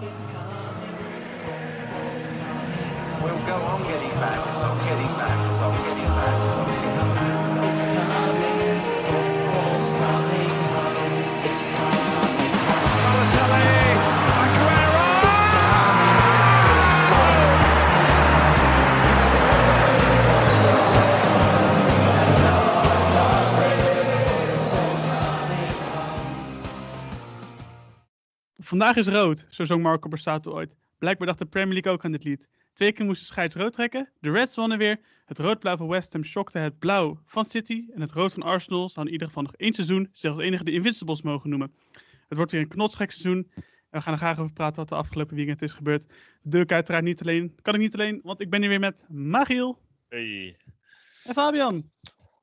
We'll go on getting back, on getting back, on getting back, on getting back. It's coming, football's coming home. It's coming Vandaag is rood, zo zong Marco Borsato ooit. Blijkbaar dacht de Premier League ook aan dit lied. Twee keer moesten scheids rood trekken, de Reds wonnen weer, het rood-blauw van West Ham shockte het blauw van City en het rood van Arsenal zou in ieder geval nog één seizoen zich als enige de Invincibles mogen noemen. Het wordt weer een knotsgek seizoen en we gaan er graag over praten wat de afgelopen weekend is gebeurd. De deur uiteraard niet alleen, kan ik niet alleen, want ik ben hier weer met Magiel Hey. en Fabian.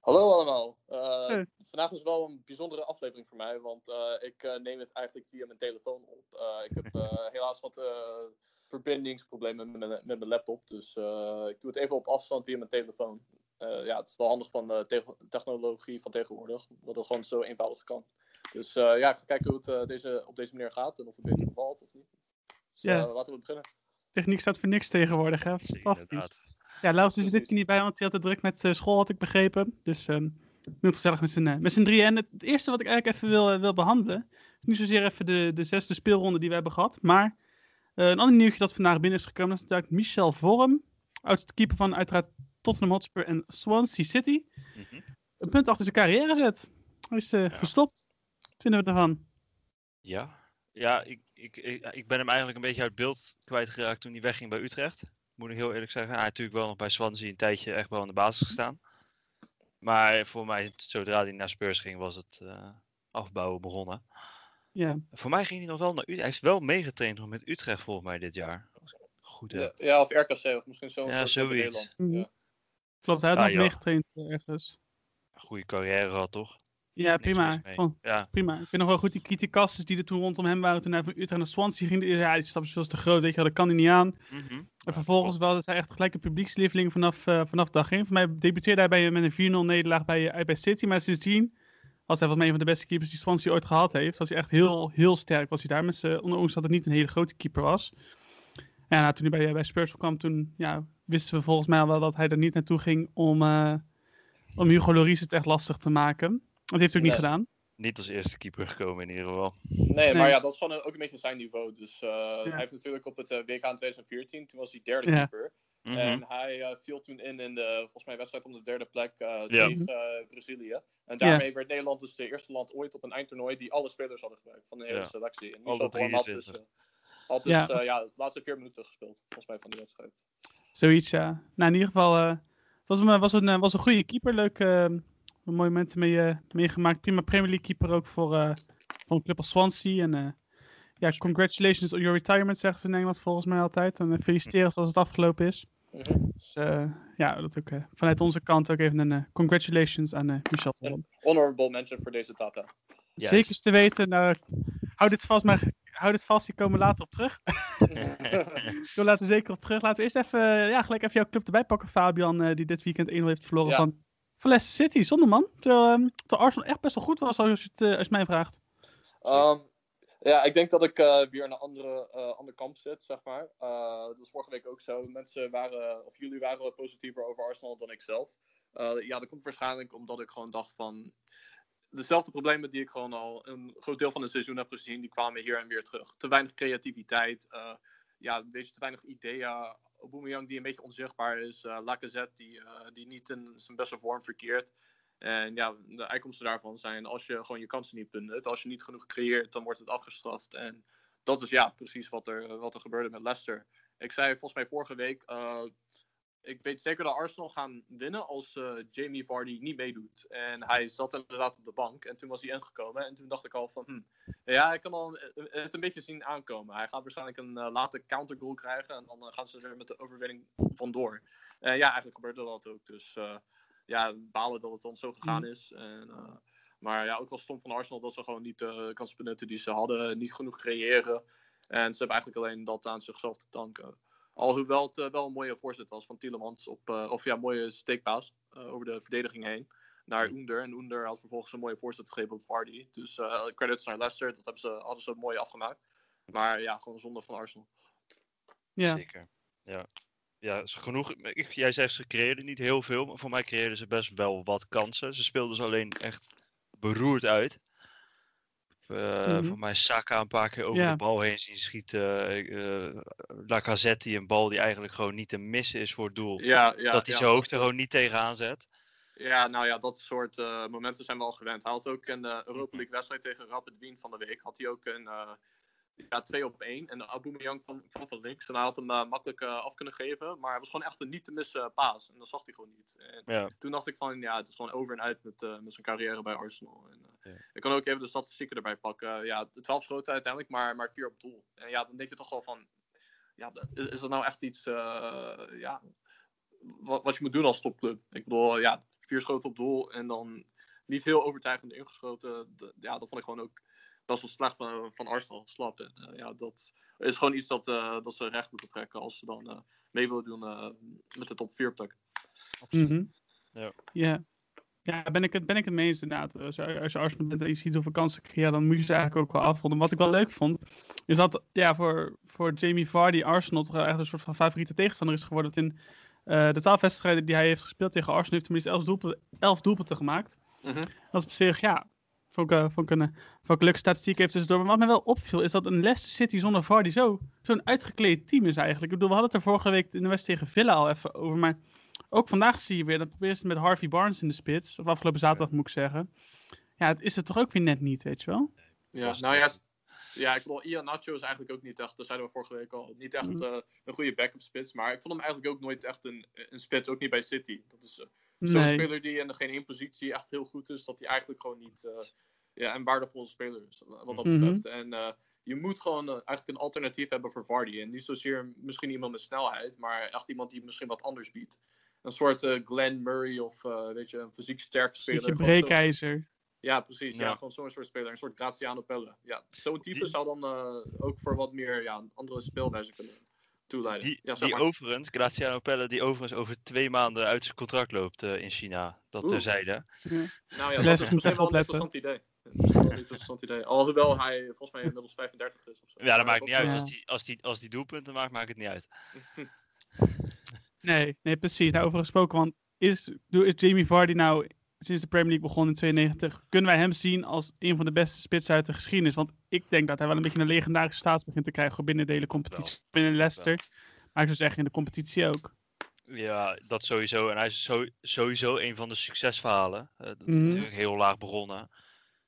Hallo allemaal. Eh, Zo. Vandaag is wel een bijzondere aflevering voor mij, want eh, ik eh, neem het eigenlijk via mijn telefoon op. Eh, ik heb eh, helaas wat eh, verbindingsproblemen met mijn, met mijn laptop, dus eh, ik doe het even op afstand via mijn telefoon. Eh, ja, het is wel handig van de te- technologie van tegenwoordig, dat het gewoon zo eenvoudig kan. Dus eh, ja, ik ga kijken hoe het deze, op deze manier gaat en of het beter bevalt of niet. Dus Ja. laten we beginnen. Techniek staat voor niks tegenwoordig, hè? Fantastisch. Inderdaad. Ja, Laus is dit keer niet bij, want hij had het druk met eh, school, had ik begrepen. Dus ehm het gezellig met z'n eh, met z'n drieën. En het, eerste wat ik eigenlijk even wil, eh, wil behandelen, is niet zozeer even de, de zesde speelronde die we hebben gehad, maar eh, een ander nieuwtje dat vandaag binnen is gekomen, dat is natuurlijk Michel Vorm, oud-keeper van uiteraard Tottenham Hotspur en Swansea City. Mhm. Een punt achter zijn carrière zet. Hij is gestopt. Wat vinden we ervan? Ja, ja ik, ik, ik, ik ben hem eigenlijk een beetje uit beeld kwijtgeraakt toen hij wegging bij Utrecht. Moet ik heel eerlijk zeggen. Hij heeft natuurlijk wel nog bij Swansea een tijdje echt wel aan de basis gestaan. Maar voor mij, zodra hij naar Spurs ging, was het eh, afbouwen begonnen. Ja, Voor mij ging hij nog wel naar Utrecht. Hij heeft wel meegetraind nog met Utrecht volgens mij dit jaar. Goed Ja, heb. ja, of RKC, of misschien zo'n Ja, zoiets. Nederland. Mhm. Ja. klopt. Hij had Ah, nog meegetraind eh, ergens. Goede carrière gehad, toch? Ja, prima. Ja, prima. Ik vind nog wel goed die criticasters die er toen rondom hem waren toen hij van Utrecht naar Swansea ging. Ja, die stap veel te groot, weet je dat kan hij niet aan. mhm. En Ja, vervolgens was hij echt gelijk een publiekslieveling vanaf, eh, vanaf dag 1. Voor mij debuteerde hij bij, met een 4-0 nederlaag bij, uit bij City. Maar sindsdien was hij volgens mij een van de beste keepers die Swansea ooit gehad heeft. Was hij echt heel, heel sterk was hij daar. Met ondanks dat het niet een hele grote keeper was. En nou, toen hij bij, bij Spurs kwam, toen ja, wisten we volgens mij wel dat hij er niet naartoe ging om, eh, om Hugo Lloris het echt lastig te maken. Dat heeft hij ook niet gedaan. Niet als eerste keeper gekomen in ieder geval. Nee, Nee. maar ja, dat is gewoon een- ook een beetje zijn niveau. Dus eh, hij heeft natuurlijk op het eh, WK in 2014, toen was hij derde Ja. keeper. Mhm. En hij eh, viel toen in in de, volgens mij, wedstrijd om de derde plek eh, Ja. tegen Brazilië. En daarmee werd Nederland dus de eerste land ooit op een eindtoernooi die alle spelers hadden gebruikt van de hele Ja. selectie. En Alle Michel Vorm had dus, 23. had Ja, de laatste vier minuten gespeeld, volgens mij, van die wedstrijd. Zoiets, ja. Nou, in ieder geval, eh, het was een, was een, was een goede keeper. Leuk, eh, mooie momenten mee, eh, meegemaakt. Prima Premier League keeper ook voor, eh, voor een club als Swansea. En eh, ja, congratulations on your retirement, zeggen ze in Engeland volgens mij altijd. En feliciteren als het afgelopen is. Mhm. Dus eh, ja, dat ook eh, vanuit onze kant ook even een congratulations aan eh, Michel. Vorm. Honorable mention voor deze Tata. Juist. Zeker te weten. Nou, hou dit vast, maar hou dit vast. Die komen later op terug. Ik wil laten we zeker op terug. Laten we eerst even, ja, gelijk even jouw club erbij pakken, Fabian, eh, die dit weekend 1 heeft verloren Ja. van, van Leicester City. Zonder man. Terwijl, ehm, terwijl Arsenal echt best wel goed was, als je het, eh, als mij vraagt. Ehm, ja, ik denk dat ik eh, weer aan een andere, eh ander kamp zit, zeg maar. Dat was vorige week ook zo. Mensen waren, of jullie waren wat positiever over Arsenal dan ik zelf. Ja, dat komt waarschijnlijk omdat ik gewoon dacht van... Dezelfde problemen die ik gewoon al een groot deel van het seizoen heb gezien, die kwamen hier en weer terug. Te weinig creativiteit, ja, een te weinig ideeën. Aubameyang die een beetje onzichtbaar is. eh Lacazette die, eh, die niet in zijn beste vorm verkeert. En ja, de uitkomsten daarvan zijn als je gewoon je kansen niet benut, als je niet genoeg creëert, dan wordt het afgestraft. En dat is ja, precies wat er, wat er gebeurde met Leicester. Ik zei volgens mij vorige week, eh, ik weet zeker dat Arsenal gaan winnen als eh, Jamie Vardy niet meedoet. En hij zat inderdaad op de bank en toen was hij ingekomen. En toen dacht ik al van, hm, ja, ik kan al eh, het een beetje zien aankomen. Hij gaat waarschijnlijk een eh, late countergoal krijgen en dan eh, gaan ze er met de overwinning vandoor. En ja, eigenlijk gebeurde dat ook. Dus eh, ja, balen dat het dan zo gegaan is. En, eh, maar ja, ook wel stom van Arsenal dat ze gewoon niet de kansen benutten die ze hadden. Niet genoeg creëren. En ze hebben eigenlijk alleen dat aan zichzelf te danken. Alhoewel het eh, wel een mooie voorzet was van Tielemans. Op, eh, of ja, een mooie steekpaas eh, over de verdediging heen. Naar Oender. En Oender had vervolgens een mooie voorzet gegeven op Vardy. Dus eh, credits naar Leicester. Dat hebben ze, hadden ze mooi afgemaakt. Maar ja, gewoon zonde van Arsenal. Ja. Zeker. Ja. Ja, ze genoeg. ik- Jij zegt ze creëerden niet heel veel, maar voor mij creëerden ze best wel wat kansen. Ze speelden ze alleen echt beroerd uit. Eh, Mhm. Voor mij Saka een paar keer over Ja. de bal heen zien schieten. eh Lacazette die een bal die eigenlijk gewoon niet te missen is voor het doel. Ja, ja, dat hij ja, zijn hoofd er gewoon niet tegenaan zet. Ja, nou ja, dat soort eh, momenten zijn we al gewend. Hij had ook een eh, Europa Mhm. League wedstrijd tegen Rapid Wien van de week. Had hij ook een eh, ja, 2 op 1. En Aubameyang kwam, kwam van links. En hij had hem eh, makkelijk eh, af kunnen geven. Maar het was gewoon echt een niet te missen paas. En dat zag hij gewoon niet. En Ja. toen dacht ik van, ja, het is gewoon over en uit met, eh, met zijn carrière bij Arsenal. En, eh, Ja. Ik kan ook even de statistieken erbij pakken. ja, 12 schoten uiteindelijk, maar, maar 4 op doel. En ja, dan denk je toch wel van, ja, is, is dat nou echt iets, eh, ja, wat, wat je moet doen als topclub? Ik bedoel, ja, vier schoten op doel en dan niet heel overtuigend ingeschoten. Ja, dat vond ik gewoon ook best wel slecht van, van Arsenal. Slap. En, eh, ja, dat is gewoon iets dat, eh, dat ze recht moeten trekken als ze dan eh, mee willen doen eh, met de top 4 plek. Mhm. Ja. Ja. Ja, ben ik het, ben ik het mee eens inderdaad. Als je, als je Arsenal bent en je ziet hoeveel kansen ze creëren, dan moet je ze eigenlijk ook wel afronden. Wat ik wel leuk vond, is dat ja, voor, voor Jamie Vardy Arsenal toch echt een soort van favoriete tegenstander is geworden. Dat in eh, de twaalf wedstrijden die hij heeft gespeeld tegen Arsenal, heeft hij tenminste elf doelpunten, elf doelpunten gemaakt. Mhm. Dat is op zich, ja, vond ik, eh, vond ik een, vond ik een leuke statistiek even tussendoor. Maar wat mij wel opviel, is dat een Leicester City zonder Vardy zo, zo'n uitgekleed team is eigenlijk. Ik bedoel, we hadden het er vorige week in de wedstrijd tegen Villa al even over, maar ook vandaag zie je weer, dan proberen ze het met Harvey Barnes in de spits. Of afgelopen zaterdag moet ik zeggen. Ja, het is het toch ook weer net niet, weet je wel? Ja, nou ja, ja, ik bedoel, Ian Nacho is eigenlijk ook niet echt, dat zeiden we vorige week al, niet echt Mhm. eh, een goede backup spits. Maar ik vond hem eigenlijk ook nooit echt een, een spits, ook niet bij City. Dat is eh, zo'n Nee. speler die in geen één positie echt heel goed is, dat hij eigenlijk gewoon niet eh, ja, een waardevolle speler is, wat dat Mhm. betreft. En eh, je moet gewoon eh, eigenlijk een alternatief hebben voor Vardy. En niet zozeer misschien iemand met snelheid, maar echt iemand die misschien wat anders biedt. Een soort eh, Glenn Murray of eh, weet je, een fysiek sterk Een speler. zo- breekijzer. ja, precies. Ja. Ja. gewoon zo'n soort speler. Een soort Graziano Pelle. Ja, zo'n type Die- zou dan eh, ook voor wat meer ja, andere speelwijze kunnen toeleiden. Die, ja, die overigens, Graziano Pelle, die overigens over twee maanden uit zijn contract loopt eh, in China. Dat Oeh. terzijde. Ja. Nou ja, dat is misschien wel een interessant idee. Dat is wel een interessant idee. Alhoewel hij volgens mij inmiddels 35 is. Of zo. Ja, dat Maar maakt niet uit. Als die, als, die, als die doelpunten maakt, maakt het niet uit. Nee, nee, precies. Daarover gesproken. Want is, doe- is Jamie Vardy nou sinds de Premier League begon in 92, kunnen wij hem zien als een van de beste spitsen uit de geschiedenis? Want ik denk dat hij wel een beetje een legendarische status begint te krijgen binnen de hele competitie. Binnen Leicester. Maar ik zou zeggen in de competitie ook. Ja, dat sowieso. En hij is zo, sowieso een van de succesverhalen. Eh, dat is Mhm. natuurlijk heel laag begonnen.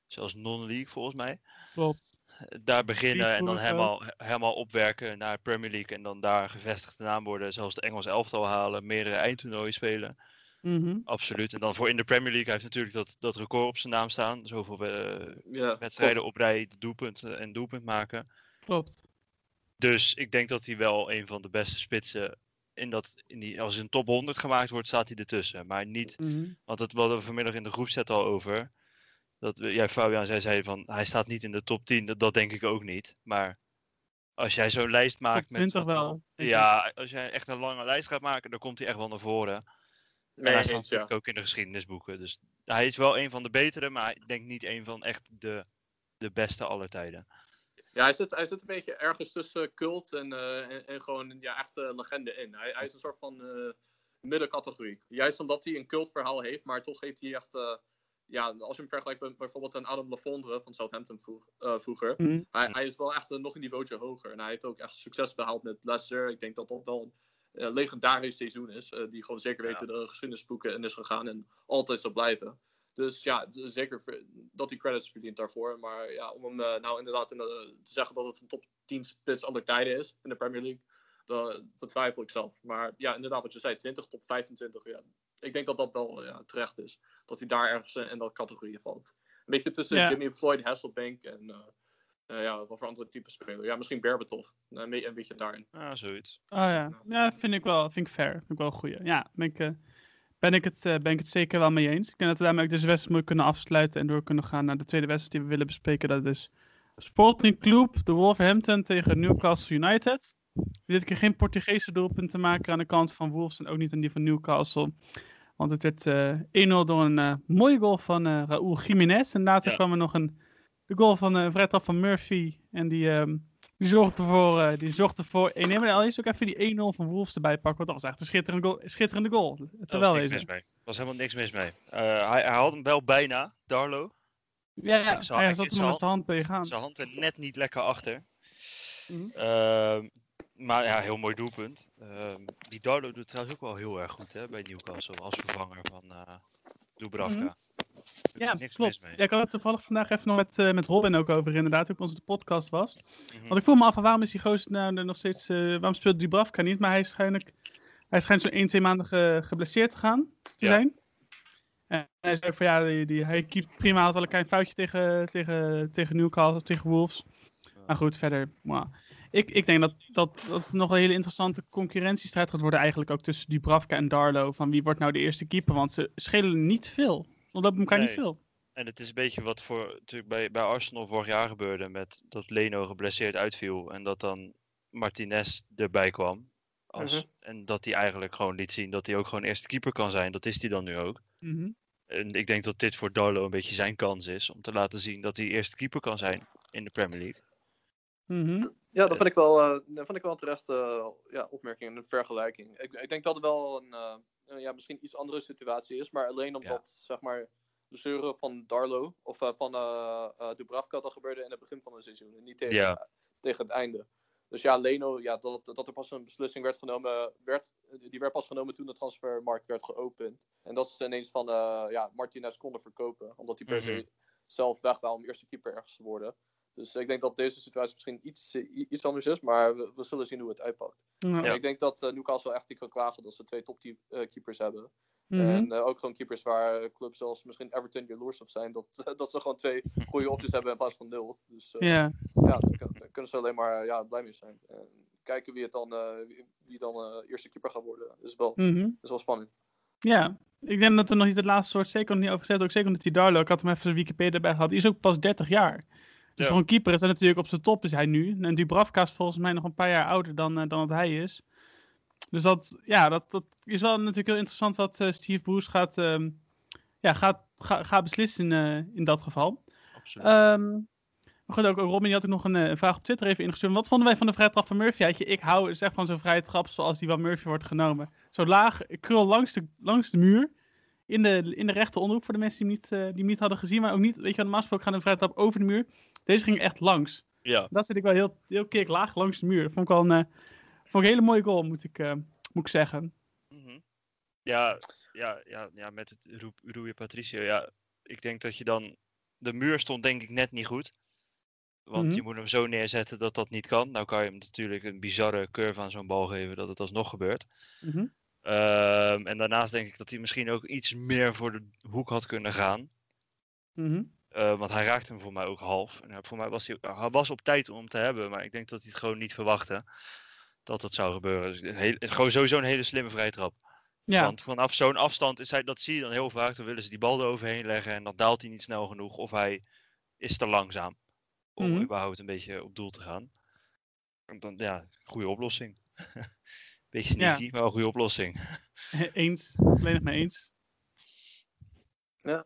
Zelfs non-league volgens mij. Klopt. Daar beginnen en dan helemaal, helemaal opwerken naar Premier League. En dan daar gevestigde naam worden. Zelfs de Engelse elftal halen. Meerdere eindtoernooien spelen. Mhm. Absoluut. En dan voor in de Premier League. Hij heeft natuurlijk dat, dat record op zijn naam staan. Zoveel eh, ja, wedstrijden op rij, doelpunten en doelpunt maken. Klopt. Dus ik denk dat hij wel een van de beste spitsen. In dat, in die, als een top 100 gemaakt wordt, staat hij ertussen. Maar niet Mhm. Want het hadden we vanmiddag in de groepset al over. Dat jij, Fabian, zij zei van hij staat niet in de top 10. Dat, dat denk ik ook niet. Maar als jij zo'n lijst maakt. Top 20 met, wel. Ja, als jij echt een lange lijst gaat maken, dan komt hij echt wel naar voren. En Nee, hij staat eens, ja. natuurlijk ook in de geschiedenisboeken. Dus hij is wel een van de betere, maar ik denk niet een van echt de, de beste aller tijden. Ja, hij zit, hij zit een beetje ergens tussen cult en, eh, en, en gewoon ja, echte legende in. Hij, hij is een soort van eh, middencategorie. Juist omdat hij een cultverhaal heeft, maar toch heeft hij echt... eh, ja, als je hem vergelijkt met bijvoorbeeld een Adam Lafondre van Southampton vroeg- eh, vroeger. Mhm. Hij, hij is wel echt eh, nog een niveautje hoger. En hij heeft ook echt succes behaald met Leicester. Ik denk dat dat wel eh, legendarisch seizoen is. eh, die gewoon zeker Ja. weten de geschiedenisboeken in is gegaan en altijd zal blijven. Dus ja, zeker dat hij credits verdient daarvoor. Maar ja, om hem eh, nou inderdaad in de- te zeggen dat het een top 10 spits aller tijden is in de Premier League, dat betwijfel ik zelf. Maar ja, inderdaad, wat je zei, 20 top 25. Ja, ik denk dat dat wel ja, terecht is. Dat hij daar ergens in, in dat categorie valt. Een beetje tussen Ja. Jimmy Floyd, Hasselbank en eh, ja, wat voor andere type speler. Ja, misschien Berbatov. Een, be- een beetje daarin. Ah, zoiets. Oh ja. Ja, vind ik wel, vind ik fair. Vind ik wel een goeie. Ja, ben ik, eh, ben ik, het, eh, ben ik het zeker wel mee eens. Ik denk dat we daarmee ook deze wedstrijd mooi kunnen afsluiten en door kunnen gaan naar de tweede wedstrijd die we willen bespreken. Dat is Sporting Club, de Wolverhampton tegen Newcastle United. Dit keer geen Portugese doelpunten maken aan de kant van Wolves en ook niet aan die van Newcastle. Want het werd eh 1-0 door een eh, mooie goal van eh Raúl Jiménez. En later Ja. kwam er nog een de goal van uh, vrij trap van Murphy. En die, ehm, Die zorgde voor, eh, die zorgde voor 1 nee, maar is ook even die 1-0 van Wolves erbij pakken. Want dat was echt een schitterende goal. Schitterende goal. Wel was niks wezen. mis mee. Er was helemaal niks mis mee. Eh, hij, hij had hem wel bijna, Darlo. Ja, hij zat er nog met zijn hand tegenaan. Zijn hand er net niet lekker achter. Mhm. Ehm, maar ja, heel mooi doelpunt. Ehm, die Darlo doet trouwens ook wel heel erg goed hè, bij Newcastle als vervanger van eh Dubravka. Mhm. Ja, niks klopt. mis mee. Ja, ik had het toevallig vandaag even nog met, eh, met Robin ook over, inderdaad, toen ik onze podcast was. Mhm. Want ik voel me af, waarom is die gozer nou er nog steeds, eh, waarom speelt Dubravka niet? Maar hij, schijnlijk, hij schijnt zo'n 1, 2 maanden ge- geblesseerd te gaan, te Ja. zijn. En hij zei ook van ja, die, die, hij keept prima, had wel een klein foutje tegen, tegen, tegen Newcastle, tegen Wolves. Maar goed, verder, mwah. ik, ik denk dat, dat, dat het nog een hele interessante concurrentiestrijd gaat worden eigenlijk ook tussen Dubravka en Darlo. Van wie wordt nou de eerste keeper, want ze schelen niet veel. Lopen elkaar niet veel. En het is een beetje wat voor, natuurlijk bij, bij Arsenal vorig jaar gebeurde. Met dat Leno geblesseerd uitviel. En dat dan Martinez erbij kwam. Als, Mhm. En dat hij eigenlijk gewoon liet zien dat hij ook gewoon eerste keeper kan zijn. Dat is hij dan nu ook. Mhm. En ik denk dat dit voor Darlo een beetje zijn kans is. Om te laten zien dat hij eerste keeper kan zijn in de Premier League. Mhm. Ja, dat vind ik wel, eh, vind ik wel een terechte ja, opmerking en een vergelijking. Ik, ik denk dat het wel een eh, eh, ja, misschien iets andere situatie is, maar alleen omdat zeg maar, de zeuren van Darlo of eh, van eh eh, Dubravka dat gebeurde in het begin van het seizoen en niet tegen, Ja. tegen het einde. Dus ja, Leno, ja, dat, dat er pas een beslissing werd genomen, werd, die werd pas genomen toen de transfermarkt werd geopend. En dat is ineens van, eh, ja, Martinez konden verkopen, omdat hij per se Mhm. zelf weg wou om eerste keeper ergens te worden. Dus ik denk dat deze situatie misschien iets, eh, iets anders is, maar we, we zullen zien hoe het uitpakt. Ja. Ik denk dat uh, Newcastle echt niet kan klagen dat ze twee topkeepers hebben. Mhm. En eh, ook gewoon keepers waar eh, clubs zoals misschien Everton jaloers op zijn, dat, dat ze gewoon twee goede opties hebben in plaats van nul. Dus eh, Ja, ja, daar, kun- daar kunnen ze alleen maar ja, blij mee zijn. En kijken wie, het dan, eh, wie, wie dan eh, eerste keeper gaat worden, is wel, mhm. is wel spannend. ja. Ik denk dat er nog niet het laatste soort zeker nog niet over gezegd. Ook zeker omdat die Darlo, ik had hem even zijn Wikipedia erbij gehad, die is ook pas 30 jaar. Dus Ja. voor een keeper is hij natuurlijk op zijn top is hij nu. En Dubravka is volgens mij nog een paar jaar ouder dan, eh, dan dat hij is. Dus dat, ja, dat, dat is wel natuurlijk heel interessant wat eh, Steve Bruce gaat, ehm, ja, gaat, ga, gaat beslissen in, eh, in dat geval. Absoluut. Ehm maar goed, ook, ook Robin die had ook nog een vraag op Twitter even ingestuurd. Wat vonden wij van de vrije trap van Murphy? Je, ik hou dus echt van zo'n vrije trap zoals die van Murphy wordt genomen. Zo laag, krul langs de, langs de muur. In de, in de rechte onderhoek voor de mensen die hem niet, die hem niet hadden gezien. Maar ook niet, weet je, normaal gesproken gaat een vrije trap over de muur. Deze ging echt langs. ja. Dat zit ik wel heel, heel keer laag langs de muur. Dat vond ik wel een, eh, vond ik een hele mooie goal, moet ik, eh, moet ik zeggen. Mhm. Ja, ja, ja, ja, met het Rui Patricio. Ja, ik denk dat je dan. De muur stond denk ik net niet goed. Want Mhm. je moet hem zo neerzetten dat dat niet kan. Nou kan je hem natuurlijk een bizarre curve aan zo'n bal geven dat het alsnog gebeurt. Mhm. Ehm, en daarnaast denk ik dat hij misschien ook iets meer voor de hoek had kunnen gaan. Mhm. Eh, want hij raakte hem voor mij ook half. En hij- voor mij was hij, hij was op tijd om hem te hebben. Maar ik denk dat hij het gewoon niet verwachtte dat dat zou gebeuren. Dus een heel- gewoon sowieso een hele slimme vrije trap. Ja, Want vanaf zo'n afstand, is hij, dat zie je dan heel vaak, dan willen ze die bal eroverheen leggen en dan daalt hij niet snel genoeg of hij is te langzaam om Mhm. überhaupt een beetje op doel te gaan. En dan, ja, goede oplossing. beetje Ja. sneaky, maar een goede oplossing. eens. Volledig mee eens. Ja.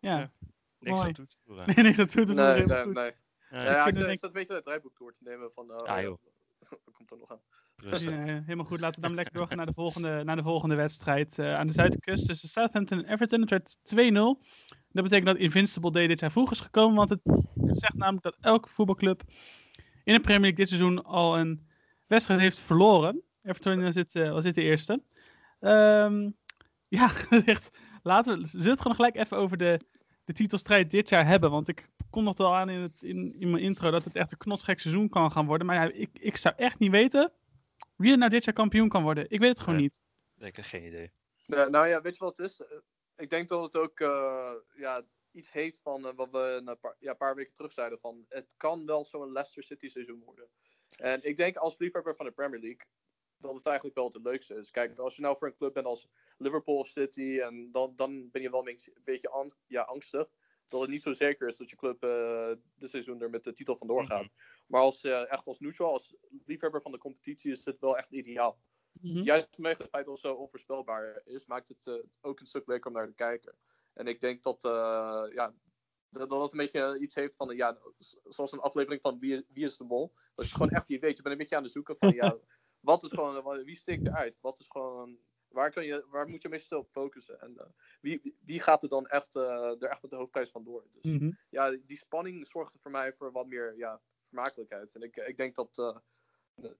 Ja, Niks aan toe te voegen. nee, niks aan toe te voegen. Nee, nee. Nee, Ja, ja, ik zat, een beetje het draaiboek door te nemen van... eh, Ah, joh. dat komt er nog aan. rustig. Ja, helemaal goed. Laten we dan lekker doorgaan naar de volgende, naar de volgende wedstrijd eh, aan de Zuidkust tussen Southampton en Everton. Het werd 2-0. Dat betekent dat Invincible Day dit jaar vroeg is gekomen, want het zegt namelijk dat elke voetbalclub in de Premier League dit seizoen al een wedstrijd heeft verloren. Everton zit, was dit de eerste. Ehm, ja, echt. Laten we, zullen we het gewoon gelijk even over de, de titelstrijd dit jaar hebben, want ik kon nog wel aan in, het, in, in mijn intro dat het echt een knotsgek seizoen kan gaan worden. Maar ja, ik, ik zou echt niet weten wie er nou dit jaar kampioen kan worden. Ik weet het gewoon Nee. niet. Ik heb geen idee. Nou, nou ja, weet je wat het is? Eh, Ik denk dat het ook eh, ja, iets heeft van eh, wat we een paar, ja, paar weken terug zeiden. Van, het kan wel zo'n Leicester City seizoen worden. En ik denk als liefhebber van de Premier League dat het eigenlijk wel het leukste is. Kijk, als je nou voor een club bent als Liverpool of City, en dan, dan ben je wel een beetje- ja, angstig. Dat het niet zo zeker is dat je club eh dit seizoen er met de titel vandoor gaat. Mhm. Maar als, eh, echt als neutral, als liefhebber van de competitie, is het wel echt ideaal Mhm. juist vanwege het feit dat het zo onvoorspelbaar is, maakt het eh, ook een stuk leuker om naar te kijken. En ik denk dat, ja, dat, dat het een beetje iets heeft van, ja, zoals een aflevering van Wie, Wie is de Mol. Dat je gewoon echt niet weet. Je bent een beetje aan het zoeken van, ja, wat is gewoon, wie steekt eruit? Wat is gewoon, waar, kun je, waar moet je meestal op focussen? En eh, wie, wie gaat er dan echt, eh, er echt met de hoofdprijs vandoor? Dus Mhm. ja, die spanning zorgde voor mij voor wat meer ja, vermakelijkheid. En ik, ik denk dat, eh,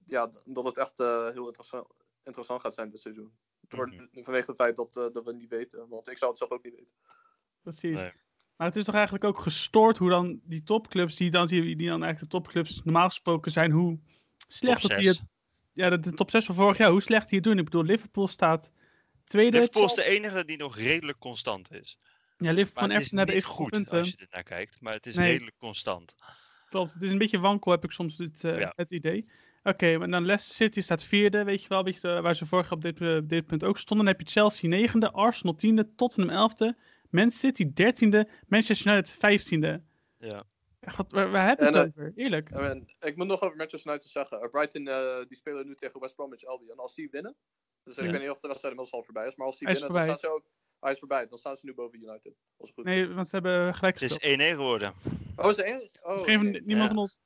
ja, dat het echt eh, heel interessant, interessant gaat zijn dit seizoen. Door, Mhm. Vanwege het feit dat, dat we het niet weten. Want ik zou het zelf ook niet weten. Precies. Nee. Maar het is toch eigenlijk ook gestoord hoe dan die topclubs, die dan, die dan eigenlijk de topclubs normaal gesproken zijn, hoe slecht Top dat die het. Ja, de, de top 6 van vorig jaar, hoe slecht die het doen. Ik bedoel, Liverpool staat tweede. Liverpool is de enige die nog redelijk constant is. Ja, Liverpool hebben niet even goed punten. als je er naar kijkt, maar het is Nee. redelijk constant. Klopt, het is een beetje wankel, heb ik soms het, eh, Ja. het idee. Oké, maar dan Leicester City staat vierde, weet je wel, weet je, waar ze vorig jaar op dit, eh, dit punt ook stonden. Dan heb je Chelsea negende, Arsenal tiende, Tottenham elfde, Man City dertiende, Manchester United vijftiende. Ja. Wat, waar, waar heb je het En, eh, over? Eerlijk. En ik moet nog over Manchester United zeggen. Uh, Brighton eh, die spelen nu tegen West Bromwich Albion. Als die winnen, dus ik weet niet of de wedstrijd inmiddels al voorbij is, maar als die winnen, dan staan ze ook... Hij is voorbij, dan staan ze nu boven United. Als het goed is. Nee, want ze hebben gelijk Het is gespeeld. 1-1 geworden. Oh, is er één? Oh, Dus geen van- oké. niemand Ja. van ons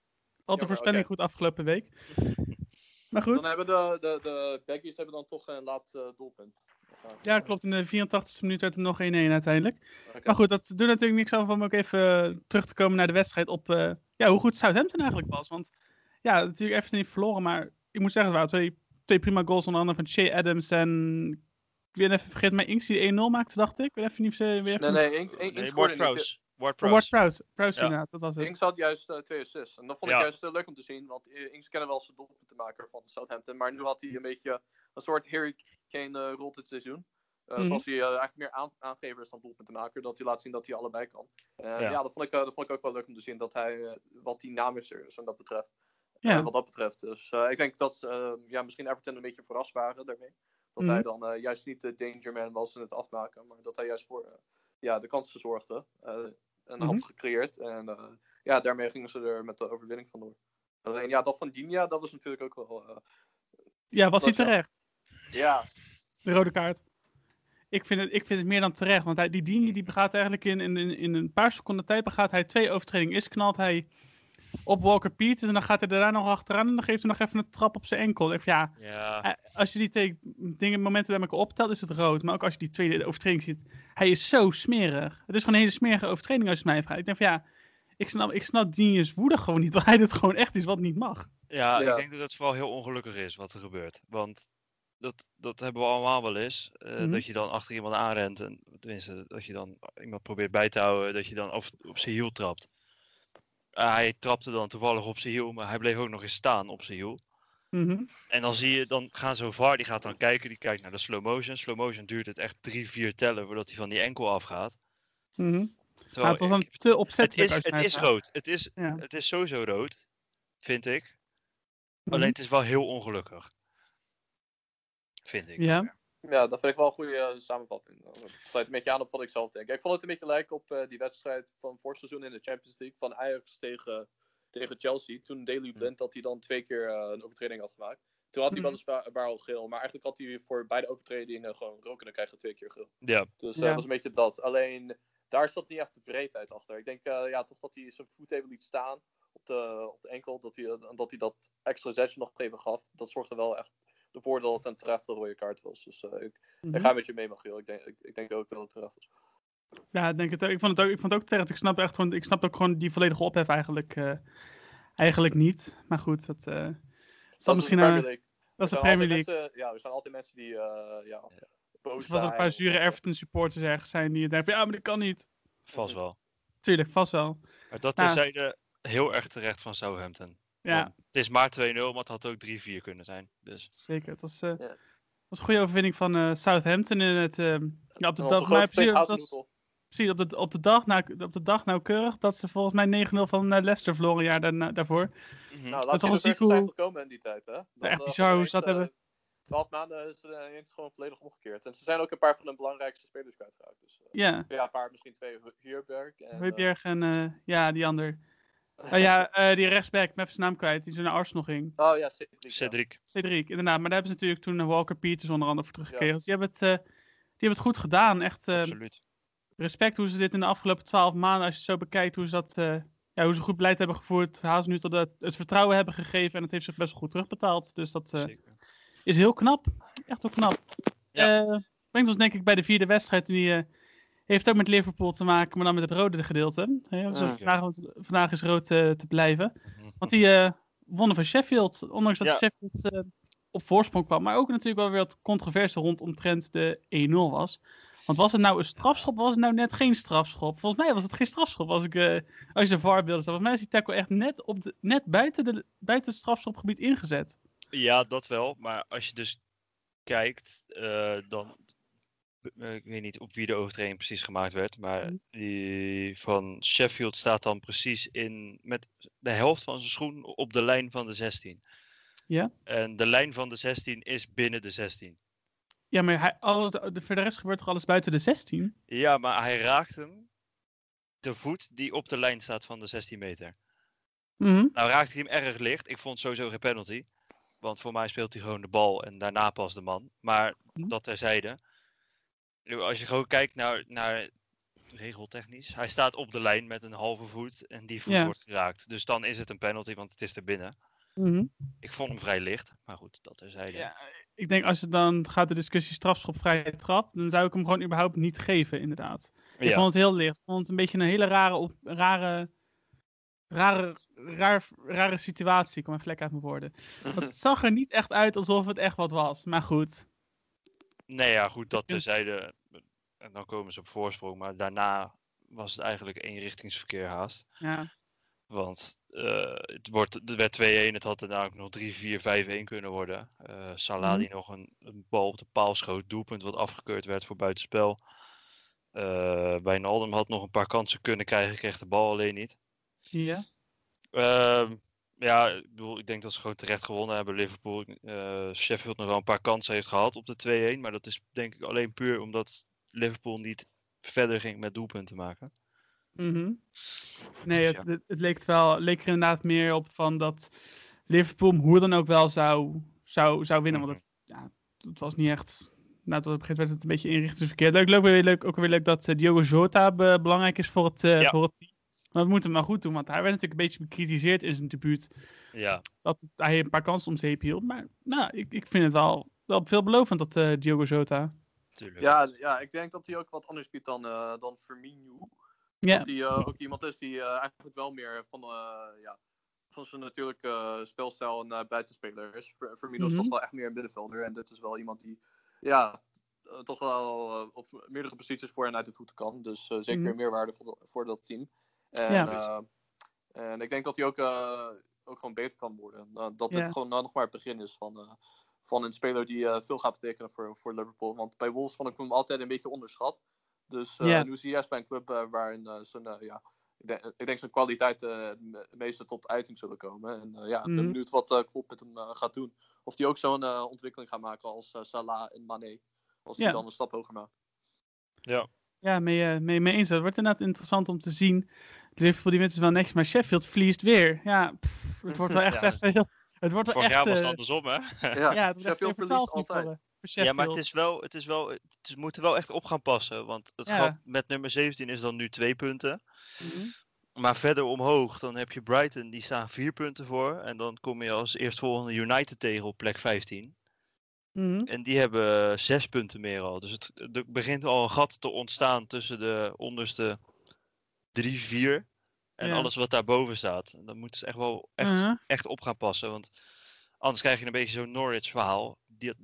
had de voorspelling goed afgelopen week. Maar goed, Dan hebben de, de, de Baggies hebben dan toch een laat eh, doelpunt. Ja klopt, in de 84e minuut werd het nog 1-1 uiteindelijk. Maar goed, dat doet natuurlijk niks aan om ook even eh, terug te komen naar de wedstrijd op eh, ja, hoe goed Southampton eigenlijk was. Want ja, natuurlijk Everton niet verloren, maar ik moet zeggen, het waren twee, twee prima goals, onder andere van Shea Adams en ik weet even vergeten, maar Inks die 1-0 maakte, dacht ik. Ik weet even niet of ze weer even... Nee, nee, Inks, Inks, Nee, Inks Ward scoorde niet. Prowse. Prowse, Ja. dat was het. Inks had juist eh, twee assists. En dat vond ik juist eh, leuk om te zien, want eh, Inks kennen wel zijn doelpuntenmaker van Southampton. Maar nu had hij een beetje een soort Harry Kane eh rol dit seizoen. Eh, Mhm. Zoals hij eigenlijk meer aan, aangever is dan doelpuntenmaker. Dat hij laat zien dat hij allebei kan. En Ja. ja, dat, vond ik, eh, dat vond ik ook wel leuk om te zien. Dat hij eh, wat dynamischer is wat dat betreft. Ja. Wat dat betreft. Dus eh, ik denk dat ja, misschien Everton een beetje verrast waren daarmee. Dat Mhm. hij dan eh, juist niet de dangerman was in het afmaken. Maar dat hij juist voor ja, de kansen zorgde. Eh, en Mhm. had gecreëerd. En eh, ja, daarmee gingen ze er met de overwinning vandoor. Alleen ja, dat van Dinia, dat was natuurlijk ook wel... eh, Ja, was hij terecht, ja, de rode kaart. Ik vind het, ik vind het meer dan terecht, want hij, die Dini die begaat eigenlijk in, in, in- in een paar seconden tijd begaat hij twee overtredingen. Is knalt hij op Walker Peters en dan gaat hij daarna nog achteraan en dan geeft hij nog even een trap op zijn enkel. Ik, van, ja, Ja, Eh, als je die twee dingen, momenten bij elkaar optelt, is het rood. Maar ook als je die tweede overtreding ziet, hij is zo smerig. Het is gewoon een hele smerige overtreding als je het mij vraagt. Ik denk van ja, ik snap, ik snap Dinius woede gewoon niet, want hij doet gewoon echt iets wat niet mag. ja, Ja. ik denk dat het vooral heel ongelukkig is wat er gebeurt. Want dat, dat hebben we allemaal wel eens. eh, Mhm. Dat je dan achter iemand aanrent. En, tenminste, dat je dan iemand probeert bij te houden. Dat je dan op, op zijn hiel trapt. Ah, hij trapte dan toevallig op zijn hiel. Maar hij bleef ook nog eens staan op zijn hiel. Mhm. En dan zie je, dan gaan zo VAR, die gaat dan kijken. Die kijkt naar de slow motion. Slow motion duurt het echt drie, vier tellen voordat hij van die enkel afgaat. Terwijl het was dan te het opzettelijk. is, als je het is rood. Het is, Ja. het is sowieso rood, vind ik. Mhm. Alleen het is wel heel ongelukkig. Vind ik. Ja. Ja, dat vind ik wel een goede eh, samenvatting. Dat sluit een beetje aan op wat ik zelf denk. Ik vond het een beetje lijken op eh, die wedstrijd van vorig seizoen in de Champions League van Ajax tegen, tegen Chelsea. Toen Daley Blind dat hij dan twee keer eh, een overtreding had gemaakt. Toen had hij Mhm. weliswaar al geel, maar eigenlijk had hij voor beide overtredingen gewoon rood kunnen krijgen twee keer geel. Ja, Dus eh, Ja. dat was een beetje dat. Alleen daar zat niet echt de breedheid achter. Ik denk eh, ja, toch dat hij zijn voet even liet staan op de, op de enkel. Dat hij, dat hij dat extra zetje nog even gaf. Dat zorgde wel echt ervoor dat het een terechte rode kaart was. Dus eh, ik, Mhm. ik ga met je mee, Magiel. Ik denk, ik, ik denk ook dat het terecht was. Ja, ik denk het ook. Ik vond het ook, ik vond het ook terecht. Ik snap echt gewoon, ik snap ook gewoon die volledige ophef eigenlijk, eh, eigenlijk niet. Maar goed, dat, eh Dat zal is misschien de een, Premier League. dat is de Er Premier League. Mensen, ja, er zijn altijd mensen die eh ja, boos Er een paar zure Everton supporters ergens zijn die denken, ja, maar dat kan niet. vast wel. Tuurlijk, vast wel. Maar dat Ja. terzijde heel erg terecht van Southampton. Ja, Want het is maar 2-0, maar het had ook 3-4 kunnen zijn. Dus zeker. Het was, eh, Ja. was een goede overwinning van eh, Southampton in het, ehm, ja, op de dag, maar precies, dat was- precies op de, op de dag, nou, op de dag nauwkeurig dat ze volgens mij 9-0 van eh, Leicester verloren een jaar daarna, daarvoor. mhm. Nou, is laat toch je hoe- gekomen in die tijd, hè? Dat, echt bizar hoe ze dat hebben. Twaalf maanden is het ineens gewoon volledig omgekeerd. En ze zijn ook een paar van de belangrijkste spelers kwijtgeraakt. Dus, eh, Ja, ja, een paar, misschien twee. Hierberg. En, en eh, ja, die ander. Oh ja, eh, die rechtsback, even zijn naam kwijt, die zo naar Arsenal ging. Oh ja, Cedric. ja. Cedric. Inderdaad. Maar daar hebben ze natuurlijk toen eh, Walker Peters onder andere voor teruggekregen. Dus die hebben, het, eh, die hebben het goed gedaan. Echt, eh, Absoluut. respect hoe ze dit in de afgelopen twaalf maanden, als je het zo bekijkt, hoe ze dat, eh, ja, hoe ze goed beleid hebben gevoerd, haast nu tot het, het vertrouwen hebben gegeven en het heeft zich best wel goed terugbetaald. Dus dat eh, Zeker. is heel knap. Echt wel knap. Ja. Eh, brengt ons denk ik bij de vierde wedstrijd. Die eh, heeft ook met Liverpool te maken, maar dan met het rode gedeelte. Hè, dus Ja. vandaag, vandaag is rood eh, te blijven. Want die eh, wonnen van Sheffield. Ondanks dat Ja. Sheffield eh, op voorsprong kwam. Maar ook natuurlijk wel weer wat controverse rondomtrent de 1-0 was. Want was het nou een strafschop of was het nou net geen strafschop? Volgens mij was het geen strafschop. Als, ik, eh, als je de VAR-beelden zag. Volgens mij is die tackle echt net, op de, net buiten, de, buiten het strafschopgebied ingezet. Ja, dat wel. Maar als je dus kijkt, eh, dan. Eh, ik weet niet op wie de overtreding precies gemaakt werd. Maar Mhm. die van Sheffield staat dan precies in. met de helft van zijn schoen op de lijn van de 16. Ja. En de lijn van de 16 is binnen de 16. Ja, maar hij, alles, de, voor de rest gebeurt toch alles buiten de 16? Ja, maar hij raakt hem. De voet die op de lijn staat van de 16 meter. Mhm. Nou raakte hij hem erg licht. Ik vond sowieso geen penalty. Want voor mij speelt hij gewoon de bal en daarna pas de man. Maar Mhm. dat terzijde. Als je gewoon kijkt naar, naar regeltechnisch. Hij staat op de lijn met een halve voet en die voet Ja. wordt geraakt. Dus dan is het een penalty, want het is er binnen. Mhm. Ik vond hem vrij licht. Maar goed, dat terzijde. Ja, ik denk als je dan gaat de discussie strafschop vrije trap, dan zou ik hem gewoon überhaupt niet geven, inderdaad. Ik Ja. vond het heel licht. Ik vond het een beetje een hele rare, op, rare, rare, raar, rare situatie. Ik kom even lekker uit mijn woorden. Het zag er niet echt uit alsof het echt wat was. Maar goed. Nee, ja, goed, dat terzijde. En dan komen ze op voorsprong. Maar daarna was het eigenlijk eenrichtingsverkeer haast. Ja, Want eh, het, wordt, het werd 2-1. Het had daarna ook nog 3-4, 5-1 kunnen worden. Eh Salah Mhm. die nog een, een bal op de paal schoot. Doelpunt wat afgekeurd werd voor buitenspel. Wijnaldum had nog een paar kansen kunnen krijgen. Kreeg de bal alleen niet. ja. Ehm, ja, ik, bedoel, ik denk dat ze gewoon terecht gewonnen hebben. Liverpool, eh, Sheffield nog wel een paar kansen heeft gehad op de 2-1. Maar dat is denk ik alleen puur omdat Liverpool niet verder ging met doelpunten maken. Mhm. Nee, Dus het, ja. het, het leek, het wel, leek er inderdaad meer op van dat Liverpool hoe dan ook wel zou, zou, zou winnen. Want het, ja, het was niet echt. Nou, tot op een gegeven moment werd het een beetje inrichtingsverkeer. Leuk, leuk, weer leuk, ook weer leuk dat eh, Diogo Jota be- belangrijk is voor het, eh, Ja. voor het team. Maar we moeten hem maar goed doen, want hij werd natuurlijk een beetje bekritiseerd in zijn debuut. Ja, Dat hij een paar kansen om zeep hield. Maar nou, ik, ik vind het wel, wel veelbelovend, dat eh, Diogo Jota. natuurlijk. Ja, ja, ik denk dat hij ook wat anders biedt dan, eh dan Firmino. Ja, Dat hij eh, ook iemand is die eh, eigenlijk wel meer van, eh, ja, van zijn natuurlijke speelstijl een eh, buitenspeler is. Fir- Firmino is Mhm. toch wel echt meer een middenvelder. En dit is wel iemand die ja, toch wel eh, op meerdere posities voor en uit de voeten kan. Dus eh, zeker Mhm. meerwaarde voor, dat- voor dat team. En, Ja. eh, en ik denk dat hij ook, eh, ook gewoon beter kan worden. Uh, dat Ja. dit gewoon nou nog maar het begin is van, eh, van een speler die eh, veel gaat betekenen voor, voor Liverpool. Want bij Wolves vond ik hem altijd een beetje onderschat. Dus eh, Ja. nu is hij juist bij een club eh, waarin eh, zijn, eh, ja, ik, denk, ik denk zijn kwaliteiten het me- meeste tot uiting zullen komen. En eh, ja, ik ben Mhm. benieuwd wat uh, Klopp met hem eh, gaat doen. Of hij ook zo'n eh, ontwikkeling gaat maken als eh, Salah en Mane. Als hij Ja. dan een stap hoger maakt. Ja. Ja, mee, eh, mee, mee eens. Het wordt inderdaad interessant om te zien. Liverpool die mensen wel netjes, maar Sheffield verliest weer. Ja, pff, het wordt wel echt, Ja, echt heel... Het wordt wel Vorig echt... jaar was het eh, andersom, hè? Ja, ja, het Sheffield verliest 12 nu altijd. eh, Ja, maar het is wel, het is wel, het is, we moeten wel echt op gaan passen. Want het Ja. gat met nummer 17 is dan nu twee punten. Mhm. Maar verder omhoog, dan heb je Brighton, die staan vier punten voor. En dan kom je als eerstvolgende United tegen op plek 15. Mhm. En die hebben zes punten meer al. Dus het, er begint al een gat te ontstaan tussen de onderste drie, vier. En Ja. alles wat daarboven staat. Dan moeten ze echt wel echt, Mhm. echt op gaan passen. Want anders krijg je een beetje zo'n Norwich verhaal. Die,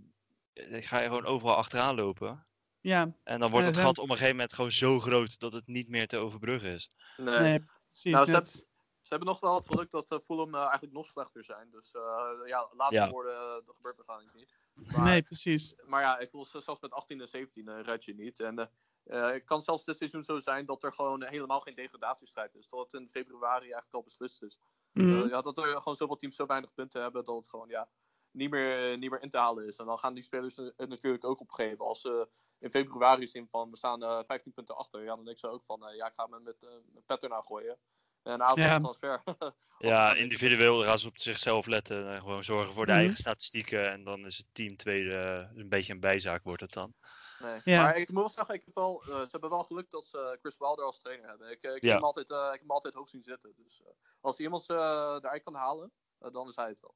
die ga je gewoon overal achteraan lopen. Ja, En dan wordt het gat op een gegeven moment gewoon zo groot dat het niet meer te overbruggen is. Nee. nee, precies. Nou, ze, net. hebben, ze hebben nog wel het geluk dat uh, Fulham uh, eigenlijk nog slechter zijn. Dus uh, ja, laatste Ja. woorden, uh, dat gebeurt waarschijnlijk niet. Maar, Nee, precies. maar ja, ik wil zelfs met 18 en 17 uh, red je niet. En uh, het kan zelfs dit seizoen zo zijn dat er gewoon helemaal geen degradatiestrijd is. Dat het in februari eigenlijk al beslist is. Mhm. ja, dat er gewoon zoveel teams zo weinig punten hebben dat het gewoon ja, niet, meer, niet meer in te halen is. En dan gaan die spelers het natuurlijk ook opgeven. Als ze in februari zien van we staan 15 punten achter, ja, dan denk ze ook van ja, ik ga me met, met Petter naar gooien. En een avond Ja. transfer. Ja, individueel gaan ze op zichzelf letten. En gewoon zorgen voor de Mhm. eigen statistieken. En dan is het team tweede eh, een beetje een bijzaak, wordt het dan. Nee. Ja. Maar ik moet wel zeggen, ik heb wel, eh, ze hebben wel geluk dat ze Chris Wilder als trainer hebben. Ik, eh, ik, zie Ja. hem altijd, eh, ik heb hem altijd hoog zien zitten. Dus eh, als iemand ze eh, eruit kan halen, eh, dan is hij het wel.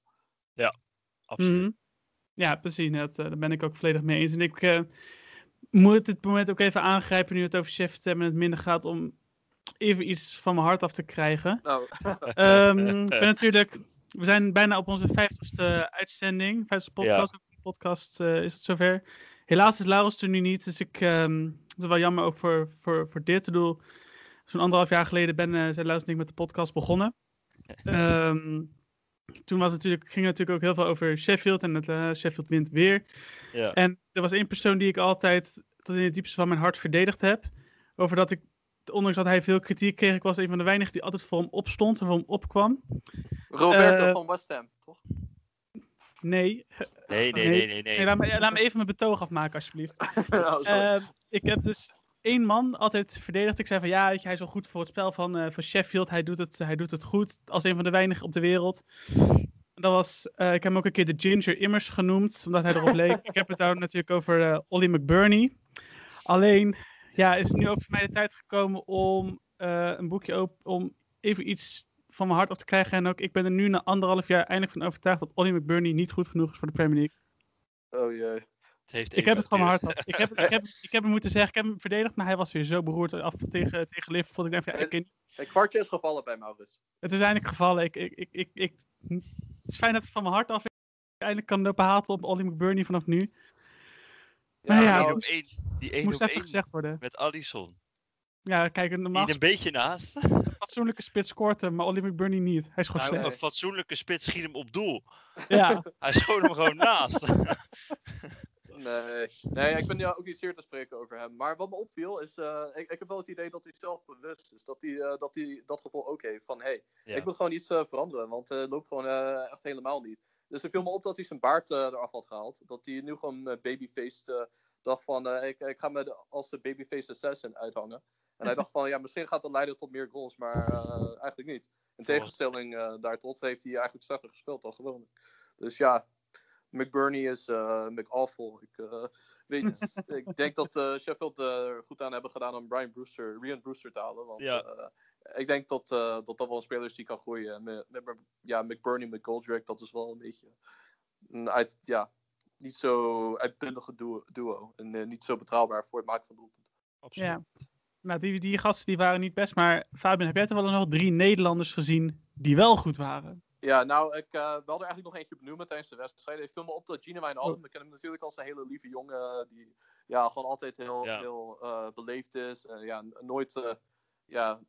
Absoluut. Mhm. Ja, precies. Dat, eh, daar ben ik ook volledig mee eens. En ik eh, moet dit moment ook even aangrijpen nu het over chef hebben en het minder gaat om even iets van mijn hart af te krijgen. Nou, Ehm, ik ben natuurlijk, we zijn bijna op onze 50ste uitzending, 50ste podcast. Podcast eh, is het zover. Helaas is Laurens er nu niet, dus ik, ehm, het is wel jammer ook voor, voor, voor dit. Ik bedoel, zo'n anderhalf jaar geleden ben, eh zijn Laurens en ik met de podcast begonnen. Ehm, toen was het natuurlijk, ging het natuurlijk ook heel veel over Sheffield en het eh, Sheffield wint weer. Ja. En er was één persoon die ik altijd tot in het diepste van mijn hart verdedigd heb. Over dat ik, ondanks dat hij veel kritiek kreeg, ik was een van de weinigen die altijd voor hem opstond en voor hem opkwam. Roberto Eh, van West Ham, toch? Nee, Nee, nee, Nee. nee, nee. nee. nee laat, me, laat me even mijn betoog afmaken alsjeblieft. Oh. Eh, ik heb dus één man altijd verdedigd. Ik zei van ja, weet je, hij is wel goed voor het spel van, eh, van Sheffield. Hij doet, het, hij doet het goed als een van de weinigen op de wereld. Dat was, eh, ik heb hem ook een keer de Ginger Immers genoemd, omdat hij erop leek. Ik heb het daar natuurlijk over eh Ollie McBurney. Alleen, ja, is het nu ook voor mij de tijd gekomen om eh, een boekje op, om even iets van mijn hart af te krijgen. En ook, ik ben er nu na anderhalf jaar eindelijk van overtuigd dat Ollie McBurney niet goed genoeg is voor de Premier League. oh jee. Het heeft Ik heb het van mijn hart af. Ik heb, ik, heb, ik heb hem moeten zeggen, ik heb hem verdedigd, maar hij was weer zo beroerd af tegen, tegen Liverpool. Ik denk van, ja, ik, Een kwartje is gevallen bij Maurits. het is eindelijk gevallen. Ik, ik, ik, ik, ik, het is fijn dat het van mijn hart af is. Ik eindelijk kan lopen haten op Ollie McBurney vanaf nu. Maar ja, één op moest- één, die één moest op even één gezegd worden. met Alisson. Ja, kijk, een normaal Die een beetje naast. een fatsoenlijke spits scoort hem, maar Ollie McBurney niet. Hij is gewoon Nou, een fatsoenlijke spits schiet hem op doel. Ja, Hij schoot hem gewoon naast. Nee, nee ik ben ja ook niet zeer te spreken over hem. Maar wat me opviel is, eh, ik, ik heb wel het idee dat hij zelf bewust is. Dat hij, eh, dat, hij dat gevoel ook heeft van, hé, hey, Ja. ik moet gewoon iets eh, veranderen, want eh, het loopt gewoon echt helemaal niet. Dus het viel me op dat hij zijn baard eh, eraf had gehaald. Dat hij nu gewoon eh, babyfaced eh, dacht van, ik, ik ga me als de babyface assassin uithangen. En hij dacht van, ja, misschien gaat dat leiden tot meer goals, maar eigenlijk niet. In tegenstelling eh daartot heeft hij eigenlijk slechter gespeeld dan gewoonlijk. Dus ja, McBurney is uh, McAwful. Ik, weet, ik denk dat eh, Sheffield er goed aan hebben gedaan om Brian Brewster, Ryan Brewster te halen. Want Ja. Eh, ik denk dat, eh, dat dat wel een speler is die kan groeien. En Met, met, ja, McBurney met Goldrick, dat is wel een beetje een uit, ja, niet zo uitbundige duo. duo en eh, niet zo betrouwbaar voor het maken van doelpunten. Absoluut. ja. Nou, die, die gasten die waren niet best, maar Fabian, heb jij er wel nog drie Nederlanders gezien die wel goed waren? Ja, nou, ik uh, wilde er eigenlijk nog eentje benoemen tijdens de wedstrijd. Ik viel me op dat Gino Wijnaldum, Oh. ik ken hem natuurlijk als een hele lieve jongen, die ja, gewoon altijd heel, Ja. heel uh, beleefd is. en ja, nooit uh, ja,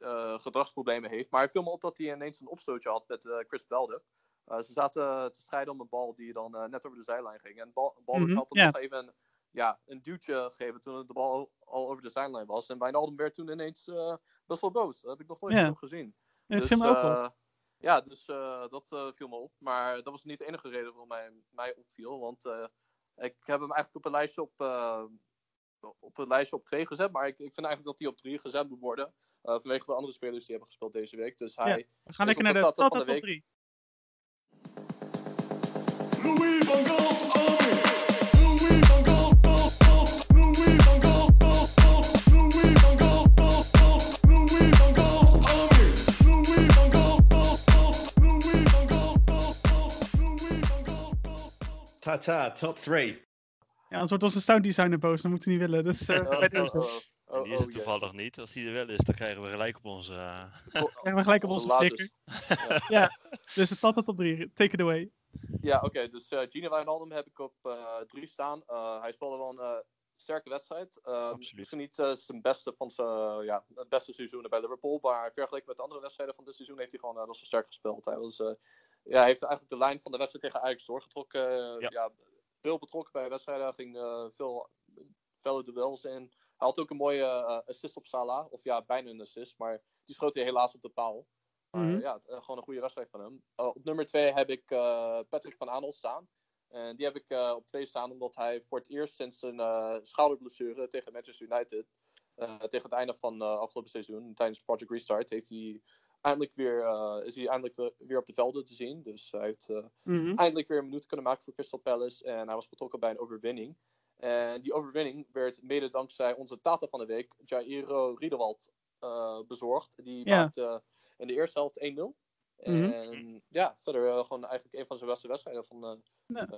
uh, gedragsproblemen heeft. Maar het viel me op dat hij ineens een opstootje had met uh, Chris Belder. ze zaten te strijden om een bal die dan net over de zijlijn ging. En Bal Balder Mhm, had hem nog even een, ja, een duwtje gegeven toen de bal al over de zijlijn was. En Wijnaldum werd toen ineens best wel boos. Dat heb ik nog nooit gezien. Ja, Dus, viel me ook wel. eh, ja, dus eh, dat eh, viel me op. Maar dat was niet de enige reden waarom hij mij opviel. Want eh, ik heb hem eigenlijk op een lijstje op, eh, op een lijstje op 2 gezet. Maar ik, ik vind eigenlijk dat hij op 3 gezet moet worden. Eh, vanwege de andere spelers die hebben gespeeld deze week. Dus hij. We gaan is lekker op naar de de tata van de top week. 3. Louis van Gaal. Tata, top three. Ja, anders wordt onze sounddesigner boos, dat moeten we niet willen. Dus eh, Oh, bij oh, deze oh, En oh, die is oh, het toevallig niet. Als die er wel is, dan krijgen we gelijk op onze... eh, krijgen we gelijk op onze flikker. Ja, dus de Tata top 3. Take it away. Ja, oké. dus eh Gino Wijnaldum heb ik op 3 staan. Eh, hij speelde wel een eh, sterke wedstrijd. Ehm, Absoluut. Misschien niet eh, zijn beste van zijn ja, het beste seizoenen bij Liverpool. Maar vergeleken met de andere wedstrijden van dit seizoen heeft hij gewoon eh, best wel sterk gespeeld. Hij, was, eh, ja, hij heeft eigenlijk de lijn van de wedstrijd tegen Ajax doorgetrokken. Eh, Ja. ja. veel betrokken bij wedstrijden. Hij ging eh, veel felle duels in. Hij had ook een mooie eh, assist op Salah. Of ja, bijna een assist. Maar die schoot hij helaas op de paal. Maar Mhm. ja, eh, gewoon een goede wedstrijd van hem. Eh, op nummer 2 heb ik eh, Patrick van Aanholt staan. En die heb ik eh, op 2 staan omdat hij voor het eerst sinds een eh, schouderblessure tegen Manchester United, eh, tegen het einde van eh afgelopen seizoen, tijdens Project Restart, heeft hij eindelijk weer, eh, is hij eindelijk we- weer op de velden te zien. Dus hij heeft eh, Mhm. eindelijk weer een minuut kunnen maken voor Crystal Palace. En hij was betrokken bij een overwinning. En die overwinning werd mede dankzij onze Tata van de week, Jairo Riedewald, eh, bezorgd. Die Ja. maakte in de eerste helft 1-0. Mhm. En ja, verder eh, gewoon eigenlijk een van zijn beste wedstrijden van, eh,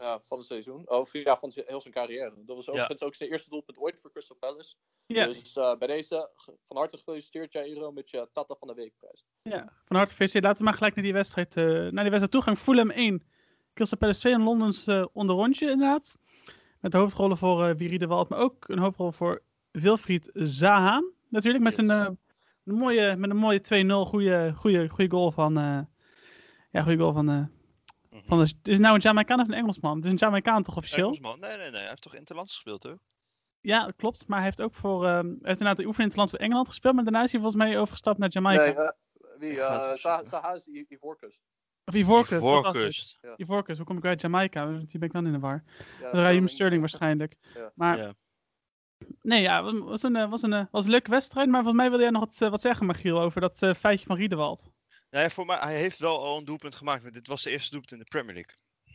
Ja. van het seizoen. Of ja, van zijn- heel zijn carrière. Dat was overigens ook zijn eerste doelpunt ooit voor Crystal Palace. Ja, Dus eh, bij deze van harte gefeliciteerd, Jairo, met je Tata van de Week prijs. ja, van harte gefeliciteerd. Laten we maar gelijk naar die wedstrijd, eh, naar die wedstrijd toe gaan. Fulham 1, Crystal Palace 2 een Londens eh onderrondje inderdaad. Met de hoofdrollen voor eh Wiri de Wald, maar ook een hoofdrol voor Wilfried Zaha. Natuurlijk met, Yes. een, eh, een mooie, met een mooie 2-0, goede, goede, goede goal van... eh, ja, goede goal van... eh, Mhm. van de, het is nou een Jamaicaan of een Engelsman? Het is een Jamaicaan toch officieel? Engelsman? Nee, nee, nee. Hij heeft toch Interlands gespeeld, toch? Ja, dat klopt. Maar hij heeft ook voor... ehm, hij heeft inderdaad de oefening in het land voor Engeland gespeeld. Maar daarna is hij volgens mij overgestapt naar Jamaica. Nee, eh, wie? Eh, opzoeken. Zaha is Ivoorkust. Of Ivoorkust. het. Voorkust. Ivoorkust, hoe kom ik uit Jamaica? Want Die ben ik dan in de war. Ja, Raheem Sterling waarschijnlijk. Ja. Maar Ja. nee, ja, was, was een, eh, was, een, eh, was een leuke wedstrijd. Maar volgens mij wilde jij nog wat, eh, wat zeggen, Magiel, over dat eh, feitje van Riedewald. Nee, voor mij, hij heeft wel al een doelpunt gemaakt. Maar dit was de eerste doelpunt in de Premier League.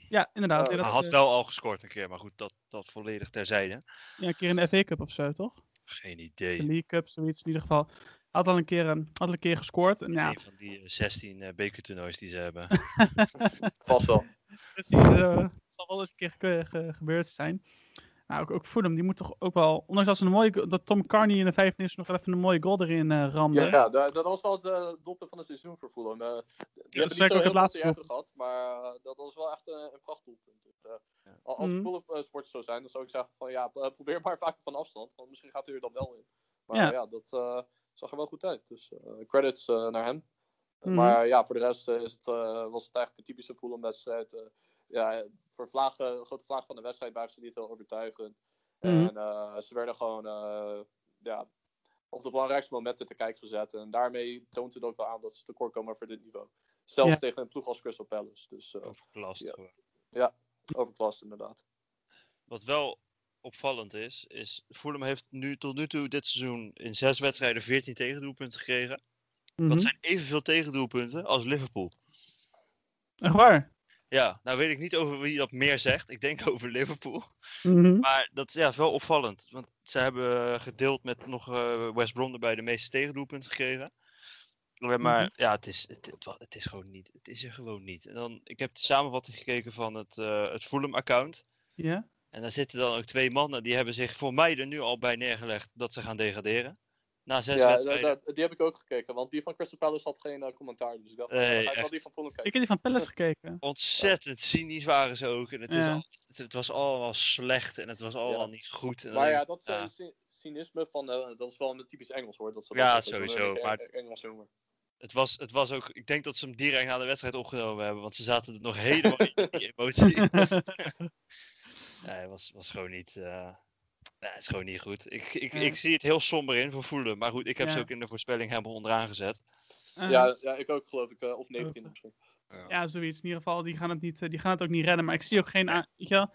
Ja, inderdaad. Ja, hij had wel al gescoord een keer, maar goed, dat, dat volledig terzijde. ja, een keer in de FA Cup of zo, toch? Geen De idee. League Cup, zoiets in ieder geval. Had al een keer, eh, had al een keer gescoord. En ja, Een van die eh, 16 eh, bekertoernoois die ze hebben. Vast wel. precies. eh, het zal wel eens een keer ge- ge- gebeurd zijn. Nou, ook, ook Fulham, die moet toch ook wel... Ondanks dat, ze een mooie, dat Tom Carney in de 15 nog wel even een mooie goal erin eh ramde. Ja, ja dat, dat was wel het eh, doelpunt van het seizoen voor Fulham. Eh, die hebben niet ook zo het heel laatste jaar gehad, maar eh, dat was wel echt een, een prachtdoelpunt. Dus, eh, Ja. Als Mhm. Fulham eh, sporters zou zijn, dan zou ik zeggen van ja, eh, probeer maar vaker van afstand, want misschien gaat hij er dan wel in. Maar Ja. ja, dat eh, zag er wel goed uit. Dus eh, credits eh, naar hem. Mhm. Maar ja, voor de rest eh, is het, eh, was het eigenlijk een typische Fulham-wedstrijd. Eh, ja, voor vlagen, grote vlaag van de wedstrijd waren ze niet heel overtuigend. Mhm. En eh, ze werden gewoon eh, ja, op de belangrijkste momenten te kijken gezet. En daarmee toont het ook wel aan dat ze tekort komen voor dit niveau. Zelfs Ja. tegen een ploeg als Crystal Palace. Dus eh Overklast Ja. gewoon. overklast inderdaad. Wat wel opvallend is, is Fulham heeft nu tot nu toe dit seizoen in zes wedstrijden 14 tegendoelpunten gekregen. Mhm. Dat zijn evenveel tegendoelpunten als Liverpool. Echt waar? Ja, nou weet ik niet over wie dat meer zegt. Ik denk over Liverpool. Mhm. Maar dat ja, is wel opvallend. Want ze hebben gedeeld met nog eh, West Brom erbij de meeste tegendoelpunten gekregen. Maar Mhm. ja, het is, het, het, is gewoon niet. Het is er gewoon niet. En dan, ik heb de samenvatting gekeken van het, eh het Fulham-account. Ja? En daar zitten dan ook twee mannen die hebben zich voor mij er nu al bij neergelegd dat ze gaan degraderen. Na zes Ja, wedstrijden. die heb ik ook gekeken. Want die van Crystal Palace had geen eh, commentaar. Dus ik dacht, Nee, eh, ga ik die van Fulham Ik kijken. heb die van Palace gekeken. Ontzettend cynisch waren ze ook. En het, is al, het, het was allemaal slecht en het was allemaal Ja. niet goed. En Maar ja, ik, dat ja. eh, cy- cynisme van, eh, dat is wel een typisch Engels hoor. Dat ze Ja, dat sowieso, is een maar- Eng- Engels humor. het, was, het was ook. Ik denk dat ze hem direct na de wedstrijd opgenomen hebben. Want ze zaten er nog helemaal in die emotie. Nee, het was, was gewoon niet. eh, nee, het is gewoon niet goed. Ik, ik, Ja. ik zie het heel somber in voor voelen. Maar goed, ik heb ze Ja. ook in de voorspelling helemaal onderaan gezet. Ja, ja, ik ook geloof ik. eh, of 19 misschien. Ja, zoiets. In ieder geval, die gaan het, niet, eh, die gaan het ook niet redden. Maar ik zie ook geen... Weet je wel,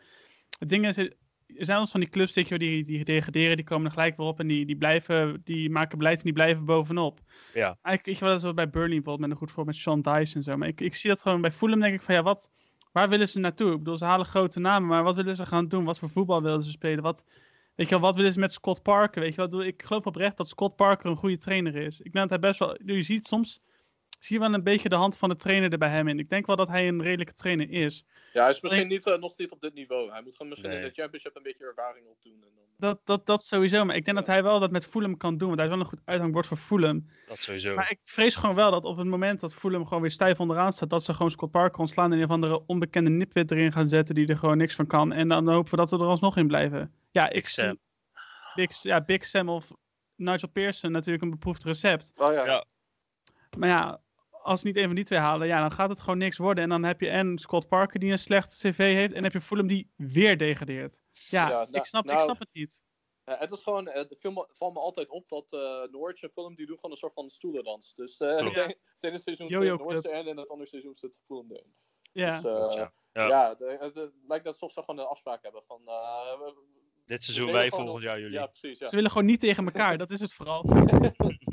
het ding is, er zijn wel eens van die clubs wel, die, die degraderen, die komen er gelijk weer op en die, die, blijven, die maken beleid en die blijven bovenop. Ja. Eigenlijk, weet je wel, dat is wel bij Burnley bijvoorbeeld met een goed voorbeeld met Sean Dice en zo. Maar ik, ik zie dat gewoon bij Fulham, denk ik van ja, wat, waar willen ze naartoe? Ik bedoel, ze halen grote namen, maar wat willen ze gaan doen? Wat voor voetbal willen ze spelen? Wat, weet je wel, wat willen ze met Scott Parker? Weet je wel, Ik geloof oprecht dat Scott Parker een goede trainer is. Ik denk dat hij best wel, je ziet soms, zie je wel een beetje de hand van de trainer er bij hem in. Ik denk wel dat hij een redelijke trainer is. Ja, hij is misschien niet, eh, nog niet op dit niveau. Hij moet gewoon misschien in de championship een beetje ervaring opdoen. En dan... Dat, dat, dat sowieso, maar ik denk dat hij wel dat met Fulham kan doen, want hij is wel een goed uithangbord voor Fulham. Dat sowieso. Maar ik vrees gewoon wel dat op het moment dat Fulham gewoon weer stijf onderaan staat, dat ze gewoon Scott Parker ontslaan en een of andere onbekende nipwit erin gaan zetten die er gewoon niks van kan. En dan hopen we dat we er alsnog in blijven. Ja, ik Big Sam. zie- Big, ja, Big Sam of Nigel Pearson natuurlijk een beproefd recept. Oh ja. Ja. Maar ja, als ze niet een van die twee halen, ja, dan gaat het gewoon niks worden. En dan heb je en Scott Parker die een slecht cv heeft en heb je Fulham die weer degradeert. Ja, Ja, ik, nou- snap, ik nou- snap het niet. Eh, het is gewoon, het viel me, valt me altijd op dat eh Norwich en Fulham die doen gewoon een soort van stoelendans. Dus eh Klopt. het ene- seizoen zit Norwich erin en het andere seizoen zit Fulham erin. Ja. Dus, eh, ja. ja, Ja. het, lijkt dat ze soms gewoon een afspraak hebben van... eh, Dit seizoen wij, volgend jaar jullie. Ja, precies. Ja. Ze willen gewoon niet tegen elkaar, dat is het vooral.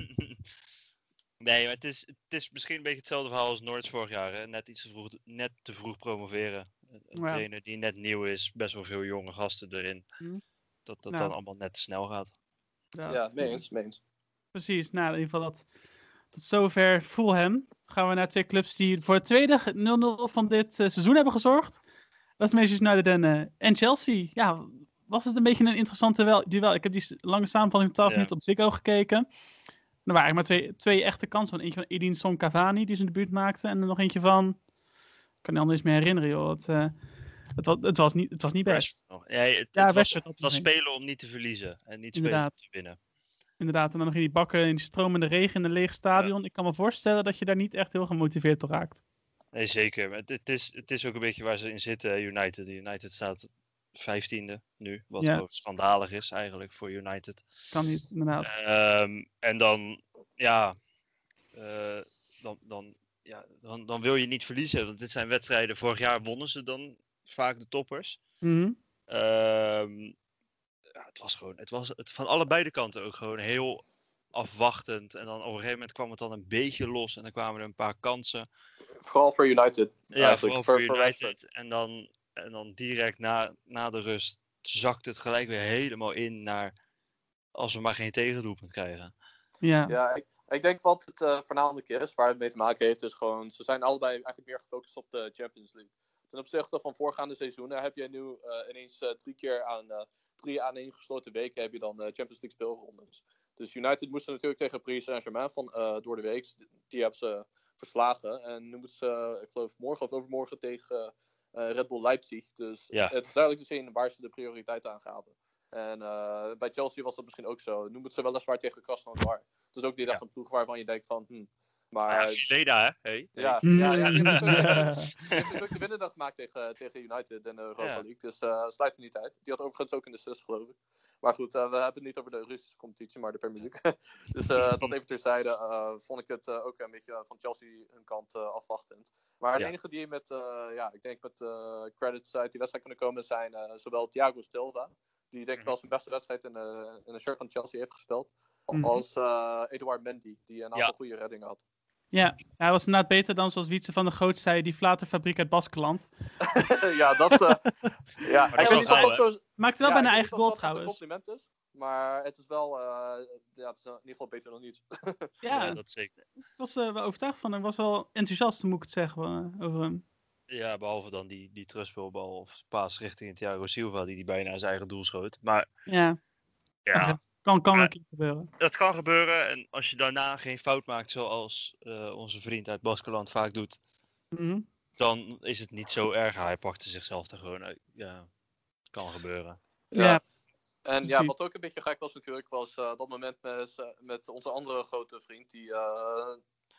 nee, maar het is, het is misschien een beetje hetzelfde verhaal als Noords vorig jaar. Hè? Net iets te vroeg, net te vroeg promoveren. Een Ja. trainer die net nieuw is, best wel veel jonge gasten erin. Mhm. dat dat Nou. dan allemaal net te snel gaat. Ja, Ja, mee eens, mee eens. Precies, nou in ieder geval dat, tot zover Fulham. Gaan we naar twee clubs die voor het tweede 0-0 van dit eh, seizoen hebben gezorgd. Dat is Manchester United en, eh, en Chelsea. Ja, was het een beetje een interessante wel, duel. Ik heb die lange samenvatting van 12 Ja. minuten op Ziggo gekeken. Er waren eigenlijk maar twee, twee echte kansen. Van eentje van Edinson Cavani, die zijn debuut maakte. En er nog eentje van... Ik kan me niet eens meer herinneren, joh. Het, eh, het, was, het, was niet, het was niet best. Ja, het, Ja, het was, het de spelen om niet te verliezen en niet spelen om te winnen. Inderdaad, en dan nog in die bakken, in die stromende regen, in een leeg stadion. Ik kan me voorstellen dat je daar niet echt heel gemotiveerd door raakt. Nee, zeker. Maar Het, het, is, het is ook een beetje waar ze in zitten, United. United staat vijftiende nu, wat Ja. schandalig is eigenlijk voor United. Kan niet, inderdaad. Ehm, en dan, ja, eh, dan, dan, ja dan, dan wil je niet verliezen. Want dit zijn wedstrijden, vorig jaar wonnen ze dan vaak de toppers. Mhm. Ehm, ja, het was gewoon, het was het, van allebei de kanten ook gewoon heel afwachtend. En dan op een gegeven moment kwam het dan een beetje los en dan kwamen er een paar kansen. Vooral voor United. Ja, eigenlijk, vooral voor voor United. En, dan, en dan direct na, na de rust zakt het gelijk weer helemaal in naar als we maar geen tegendoelpunt krijgen. Ja. Ja, ik, ik denk wat het eh, voornamelijk is, waar het mee te maken heeft, is gewoon, ze zijn allebei eigenlijk meer gefocust op de Champions League. Ten opzichte van voorgaande seizoenen heb je nu eh, ineens eh, drie keer aan uh, drie aaneengesloten weken heb je dan uh, Champions League speelrondes. Dus United moesten natuurlijk tegen Paris Saint-Germain van uh, door de week. Die hebben ze verslagen. En nu moeten ze, ik geloof, morgen of overmorgen tegen uh, Red Bull Leipzig. Dus Ja. het is duidelijk te zien waar ze de prioriteit aan gaven. En uh, bij Chelsea was dat misschien ook zo. Nu moeten ze weliswaar tegen Krasnodar. Dus ook die dag Ja. een ploeg waarvan je denkt van... Hm, Maar ja, Vileda, hè? Hey, hey. ja, ja, ja, heeft ook- die heeft ook de winnendag gemaakt tegen, tegen United en de Europa Ja. League. Dus uh, sluit er niet uit. Die had overigens ook in de zus, geloof ik. Maar goed, uh, we hebben het niet over de Russische competitie, maar de Premier League. dus uh, dat even terzijde. Uh, vond ik het uh, ook een beetje van Chelsea hun kant uh, afwachtend. Maar de Ja. enige die met, uh, ja, ik denk met uh, credits uit die wedstrijd kunnen komen zijn uh, zowel Thiago Silva. Die denk ik wel zijn beste wedstrijd in, uh, in een shirt van Chelsea heeft gespeeld. Mhm. Als uh, Eduard Mendy, die een aantal Ja. goede reddingen had. Ja, hij was inderdaad beter dan, zoals Wietse van der Goot zei, die flaterfabriek uit Baskeland. ja, dat. uh, ja, ik dat zo. Maakte wel ja, bijna ik eigen weet goal niet of dat echt een trouwens. compliment is. Maar het is wel, uh, ja, het is in ieder geval beter dan niet. Ja, Ja, dat zeker. ik was er wel overtuigd van. Ik was wel enthousiast, moet ik het zeggen, eh, over hem. Ja, behalve dan die, die terugspeelbal of paas richting Thiago Silva, die die bijna zijn eigen doel schoot. Maar Ja, ja, kan, kan Ja. een keer gebeuren. dat kan gebeuren. En als je daarna geen fout maakt, zoals eh, onze vriend uit Baskeland vaak doet, Mhm. dan is het niet zo erg. Hij pakte zichzelf er gewoon uit. Ja, kan gebeuren. Ja, Ja. En ja, wat ook een beetje gek was natuurlijk, was uh, dat moment met, uh, met onze andere grote vriend, die uh,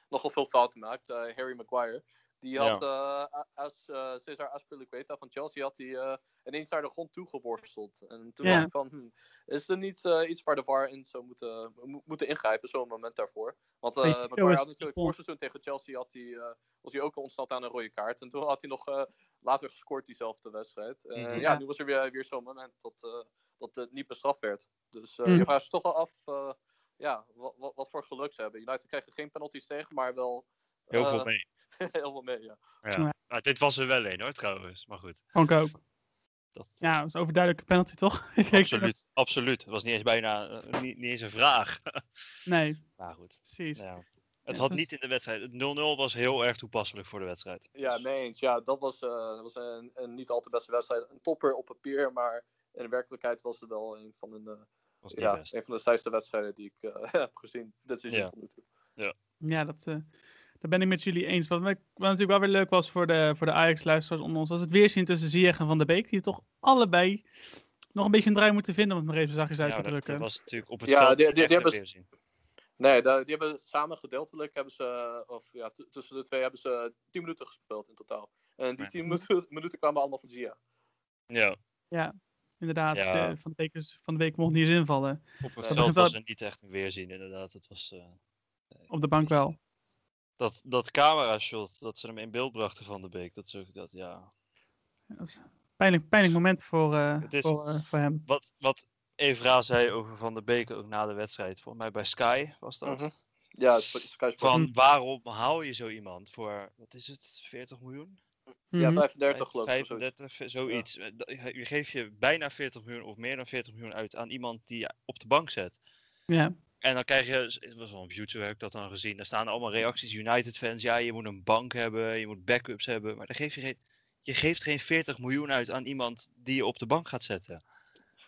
nogal veel fouten maakt, uh, Harry Maguire. Die had uh, als uh, Cesar Azpilicueta van Chelsea had hij uh, ineens naar de grond toegeworsteld. En toen Ja. dacht ik van, hm, is er niet uh, iets waar de VAR in zou moeten, mo- moeten ingrijpen, zo'n moment daarvoor? Want uh, had natuurlijk voorseizoen tegen Chelsea, had hij, uh, was hij ook al ontsnapt aan een rode kaart. En toen had hij nog uh, later gescoord diezelfde wedstrijd. Mhm. Ja, Ja. nu was er weer, weer zo'n moment dat, uh, dat het niet bestraft werd. Dus uh, je vraagt je toch wel af uh, ja, wat, wat, wat voor geluk ze hebben. United krijgt geen penalties tegen, maar wel Heel eh, veel mee. veel mee. Ja. Ja. Ja. Nou, dit was er wel een hoor, trouwens. Maar goed. vond ik ook. Dat, Ja, dat is een overduidelijke penalty, toch? Absoluut. Absoluut. Het was niet eens bijna eh, niet, niet eens een vraag. Nee, maar goed. precies. Ja. Het Ja, had niet in de wedstrijd. Het 0-0 was heel erg toepasselijk voor de wedstrijd. ja, mee eens. Ja, dat was, uh, dat was een, een niet al te beste wedstrijd. Een topper op papier, maar in de werkelijkheid was het wel een van, een, uh, Was ja, best. een van de zijste wedstrijden die ik uh, heb gezien dit seizoen Ja. tot nu toe. Ja, dat, eh daar ben ik met jullie eens. Wat, wat natuurlijk wel weer leuk was voor de, voor de Ajax-luisteraars onder ons, was het weerzien tussen Ziyech en Van der Beek. Die toch allebei nog een beetje een draai moeten vinden, om het maar even zachtjes uit Ja, te dat, drukken. dat was natuurlijk op het Ja, veld die- die- hebben- weerzien. Nee, die hebben samen gedeeltelijk, hebben ze, of ja, tussen de twee hebben ze 10 minuten gespeeld in totaal. En die Ja. 10 minuten, minuten kwamen allemaal van Zia. Ja, Inderdaad, Ja. eh, van, de week, van de week mocht niet eens invallen. op het Dat veld was er niet echt een weerzien inderdaad. Het was... eh, Op de bank wel. Dat, dat camera-shot, dat ze hem in beeld brachten van de Beek, dat is dat, ja... Pijnlijk, pijnlijk moment voor, eh, Het is- voor, eh, voor hem. Wat, wat Evra zei over Van der Beek ook na de wedstrijd, volgens mij bij Sky was dat. Mhm. Ja, Sp- Sky Sports. Van waarom haal je zo iemand voor, wat is het, 40 miljoen? Ja, Mhm. 35 geloof ik. of zoiets. 35, zoiets. Dat- Je geeft je bijna 40 miljoen of meer dan 40 miljoen uit aan iemand die je op de bank zet. Ja. En dan krijg je, het was wel op YouTube heb ik dat dan gezien, daar staan allemaal reacties, United fans, ja je moet een bank hebben, je moet backups hebben, maar dan geef je geen, je geeft geen 40 miljoen uit aan iemand die je op de bank gaat zetten.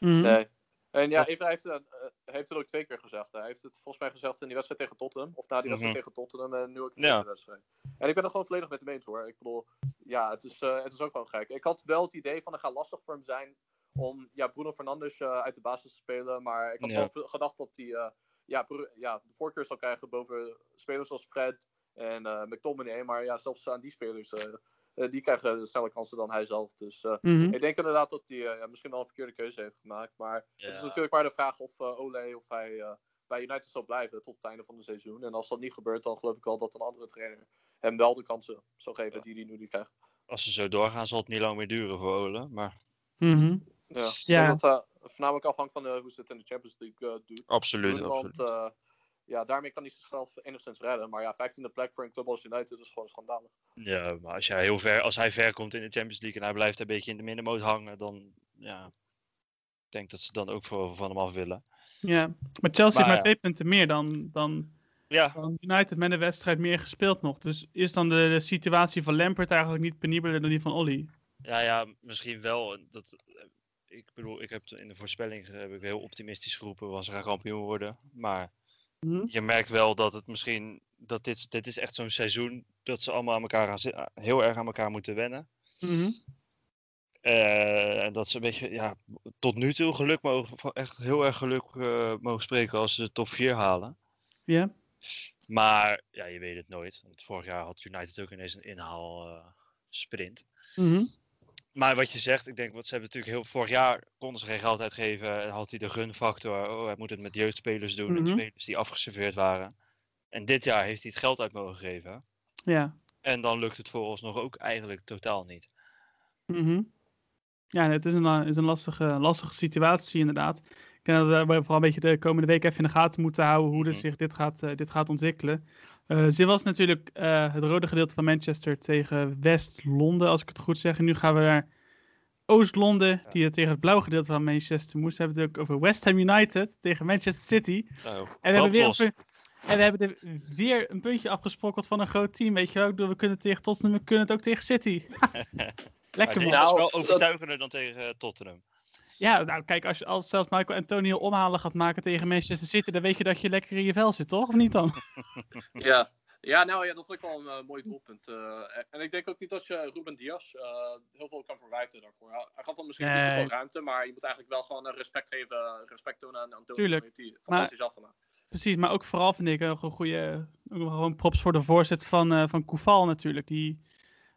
Mhm. Nee. En ja, even, hij heeft, het, hij heeft het ook twee keer gezegd. Hij heeft het volgens mij gezegd in die wedstrijd tegen Tottenham. Of na die wedstrijd Mhm. tegen Tottenham en nu ook in Ja. deze wedstrijd. En ik ben er gewoon volledig met hem eens hoor. Ik bedoel, ja, het is, eh, het is ook gewoon gek. Ik had wel het idee van het gaat lastig voor hem zijn om ja, Bruno Fernandes eh, uit de basis te spelen. Maar ik had Ja. wel veel gedacht dat hij eh, ja, ja, de voorkeur zal krijgen boven spelers zoals Fred en eh McTominay. Maar ja, zelfs aan die spelers, eh, eh, die krijgen snelle kansen dan hij zelf. Dus eh, Mhm. ik denk inderdaad dat hij ja, misschien wel een verkeerde keuze heeft gemaakt. Maar het is natuurlijk maar de vraag of Ole of hij eh, bij United zal blijven tot het einde van het seizoen. En als dat niet gebeurt, dan geloof ik wel dat een andere trainer hem wel de kansen zal geven die hij nu niet krijgt. Als ze zo doorgaan zal het niet lang meer duren voor Ole, maar Mhm. Ja, Ja. Voornamelijk afhangt van eh, hoe ze het in de Champions League eh doet. absoluut, doen, want eh, ja, daarmee kan hij zichzelf enigszins redden. Maar ja, 15e plek voor een club als United is gewoon schandalig. Ja, maar als, jij heel ver, als hij ver komt in de Champions League en hij blijft een beetje in de middenmoot hangen, dan ja, ik denk dat ze dan ook voor, van hem af willen. Ja. Maar Chelsea heeft Maar twee punten meer dan, dan, Ja, dan United met een wedstrijd meer gespeeld nog. Dus is dan de, de situatie van Lampert eigenlijk niet penibeler dan die van Ollie? ja, ja, misschien wel. Dat, ik bedoel, ik heb in de voorspelling eh, heb ik heel optimistisch geroepen, want ze gaan kampioen worden. Maar Mhm. je merkt wel dat het misschien, dat dit, dit is echt zo'n seizoen dat ze allemaal aan elkaar gaan zi- heel erg aan elkaar moeten wennen. Eh, En dat ze een beetje, ja, tot nu toe geluk mogen, echt heel erg geluk eh, mogen spreken als ze de top 4 halen. Ja. Maar ja, je weet het nooit. Want vorig jaar had United ook ineens een inhaal eh, sprint. Mhm. Maar wat je zegt, ik denk, wat ze hebben natuurlijk heel vorig jaar konden ze geen geld uitgeven. En had hij de gunfactor. Oh, hij moet het met jeugdspelers doen. En Mhm. spelers die afgeserveerd waren. En dit jaar heeft hij het geld uit mogen geven. Ja. En dan lukt het vooralsnog ook eigenlijk totaal niet. Mhm. Ja, het is een, eh, is een lastige, lastige situatie inderdaad. Ik denk dat we vooral een beetje de komende week even in de gaten moeten houden hoe dus Mhm. zich dit gaat, eh, dit gaat ontwikkelen. Eh ze was natuurlijk eh, het rode gedeelte van Manchester tegen West-Londen, als ik het goed zeg. En nu gaan we naar Oost-Londen, die tegen het blauwe gedeelte van Manchester moest. We hebben het ook over West Ham United tegen Manchester City. Nou, En we hebben weer een, en we hebben er weer een puntje afgesprokkeld van een groot team. Weet je wel, ik bedoel, we kunnen het tegen Tottenham, we kunnen het ook tegen City. Lekker man. Nou, wel dat- overtuigender dan tegen eh, Tottenham. Ja, nou kijk, als, je, als zelfs Michael Antonio omhalen gaat maken tegen Manchester City, dan weet je dat je lekker in je vel zit, toch? Of niet dan? Ja. Ja, nou ja, dat vond ik wel een eh, mooi doelpunt. Eh, en ik denk ook niet dat je Ruben Diaz eh, heel veel kan verwijten daarvoor. Hij- gaf wel misschien Nee. zoveel ruimte, maar je moet eigenlijk wel gewoon respect geven, respect tonen aan Antonio. Tuurlijk. heeft hij fantastisch afgemaakt. Precies, maar ook vooral vind ik nog een goede, gewoon props voor de voorzet van, van Koeval natuurlijk, die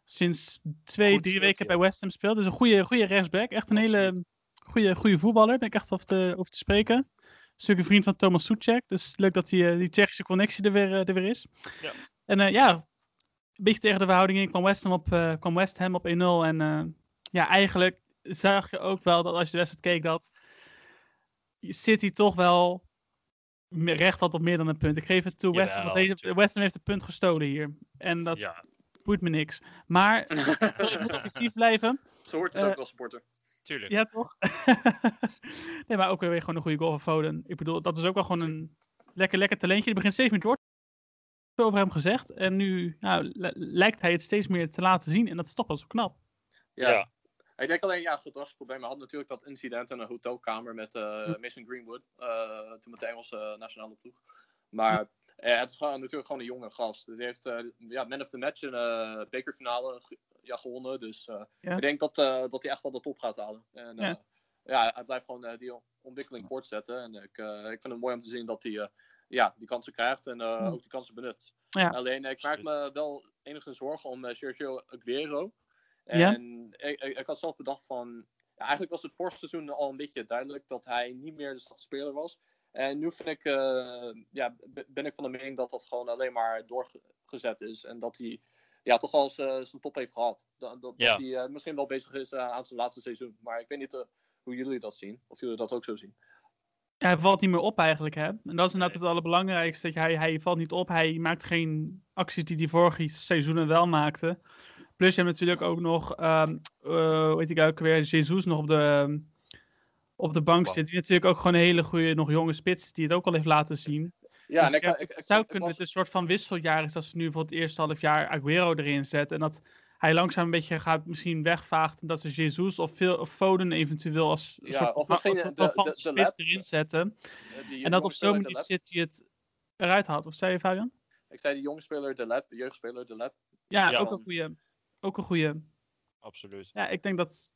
sinds twee, Goed drie weken ja. bij West Ham speelt. Dus een goede, goede rechtsback, echt een hele goede, goede voetballer, ben ik echt over te, over te spreken. Stuk een vriend van Thomas Soetjek, dus leuk dat die, eh, die Tsjechische connectie er weer, eh, er weer is. Ja. En eh, ja, een beetje tegen de verhouding in kwam West Ham op, kwam West Ham op 1-0 en eh, ja, eigenlijk zag je ook wel dat als je de wedstrijd keek dat City toch wel recht had op meer dan een punt. Ik geef het toe, West Ham, deze. West Ham heeft een punt gestolen hier. En dat Ja, boeit me niks. Maar ik moet objectief blijven. Zo hoort het ook als supporter. Tuurlijk. Ja, toch? nee, maar ook weer gewoon een goede goal van Foden. Ik bedoel, dat is ook wel gewoon een lekker, lekker talentje. Die begint steeds meer door over hem gezegd. En nu nou, li- lijkt hij het steeds meer te laten zien. En dat is toch wel zo knap. Ja. Ja. Ik denk alleen, ja, gedragsproblemen. Hij had natuurlijk dat incident in een hotelkamer met eh Hm. Mason Greenwood. eh, toen met de Engelse eh, nationale ploeg. Maar eh, het is gewoon, natuurlijk gewoon een jonge gast. Die heeft eh, ja, man of the match in de bekerfinale ge- ja, gewonnen. Dus eh, Ja. ik denk dat, eh, dat hij echt wel de top gaat halen. En, Ja. ja. ja, hij blijft gewoon eh, die ontwikkeling voortzetten. En ik, eh, ik vind het mooi om te zien dat hij eh, ja, die kansen krijgt en eh, Hm. ook die kansen benut. Ja. Alleen eh, ik maak me wel enigszins zorgen om eh, Sergio Aguero. Ja. En ik, ik, ik had zelf bedacht van. Ja, eigenlijk was het vorig seizoen al een beetje duidelijk dat hij niet meer de stadspeler was. En nu vind ik, eh, ja, ben ik van de mening dat dat gewoon alleen maar doorgezet is. En dat hij ja, toch wel eens, eh, zijn top heeft gehad. Dat, dat, Ja. dat hij eh, misschien wel bezig is eh, aan zijn laatste seizoen. Maar ik weet niet hoe jullie dat zien. Of jullie dat ook zo zien. Ja, hij valt niet meer op eigenlijk. Hè? En dat is inderdaad het allerbelangrijkste. Dat je, hij, hij valt niet op. Hij maakt geen acties die hij vorige seizoenen wel maakte. Plus je hebt natuurlijk ook nog, ehm eh, hoe heet ik ook weer, Jesus nog op de, ehm, op de bank zit. Die natuurlijk ook gewoon een hele goede, nog jonge spits, die het ook al heeft laten zien. Ja, Dus en ik, ja, ik, ik, het zou ik kunnen was- dat het een soort van wisseljaar is als ze nu bijvoorbeeld het eerste half jaar Aguero erin zetten. En dat hij langzaam een beetje gaat misschien wegvaagt. En dat ze Jesus of, veel, of Foden eventueel als Ja, soort of misschien de- van de- de spits lab. erin zetten. die En dat op zo'n De manier. City het eruit haalt. Of zei je Fabian? Ik zei die jonge speler De Lab, de jeugdspeler De Lab. Ja, Ja. ook een goede. Ook een goede. Absoluut. Ja, ik denk dat,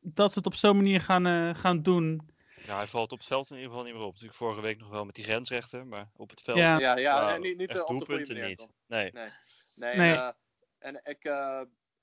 dat ze het op zo'n manier gaan, eh, gaan doen. Ja, hij valt op het veld in ieder geval niet meer op. Natuurlijk vorige week nog wel met die grensrechter, maar op het veld. Ja. Ja, ja, nou, en niet, op de goede doelpunten manier. niet. dan. Nee. Nee, Nee. En, eh, en ik, eh,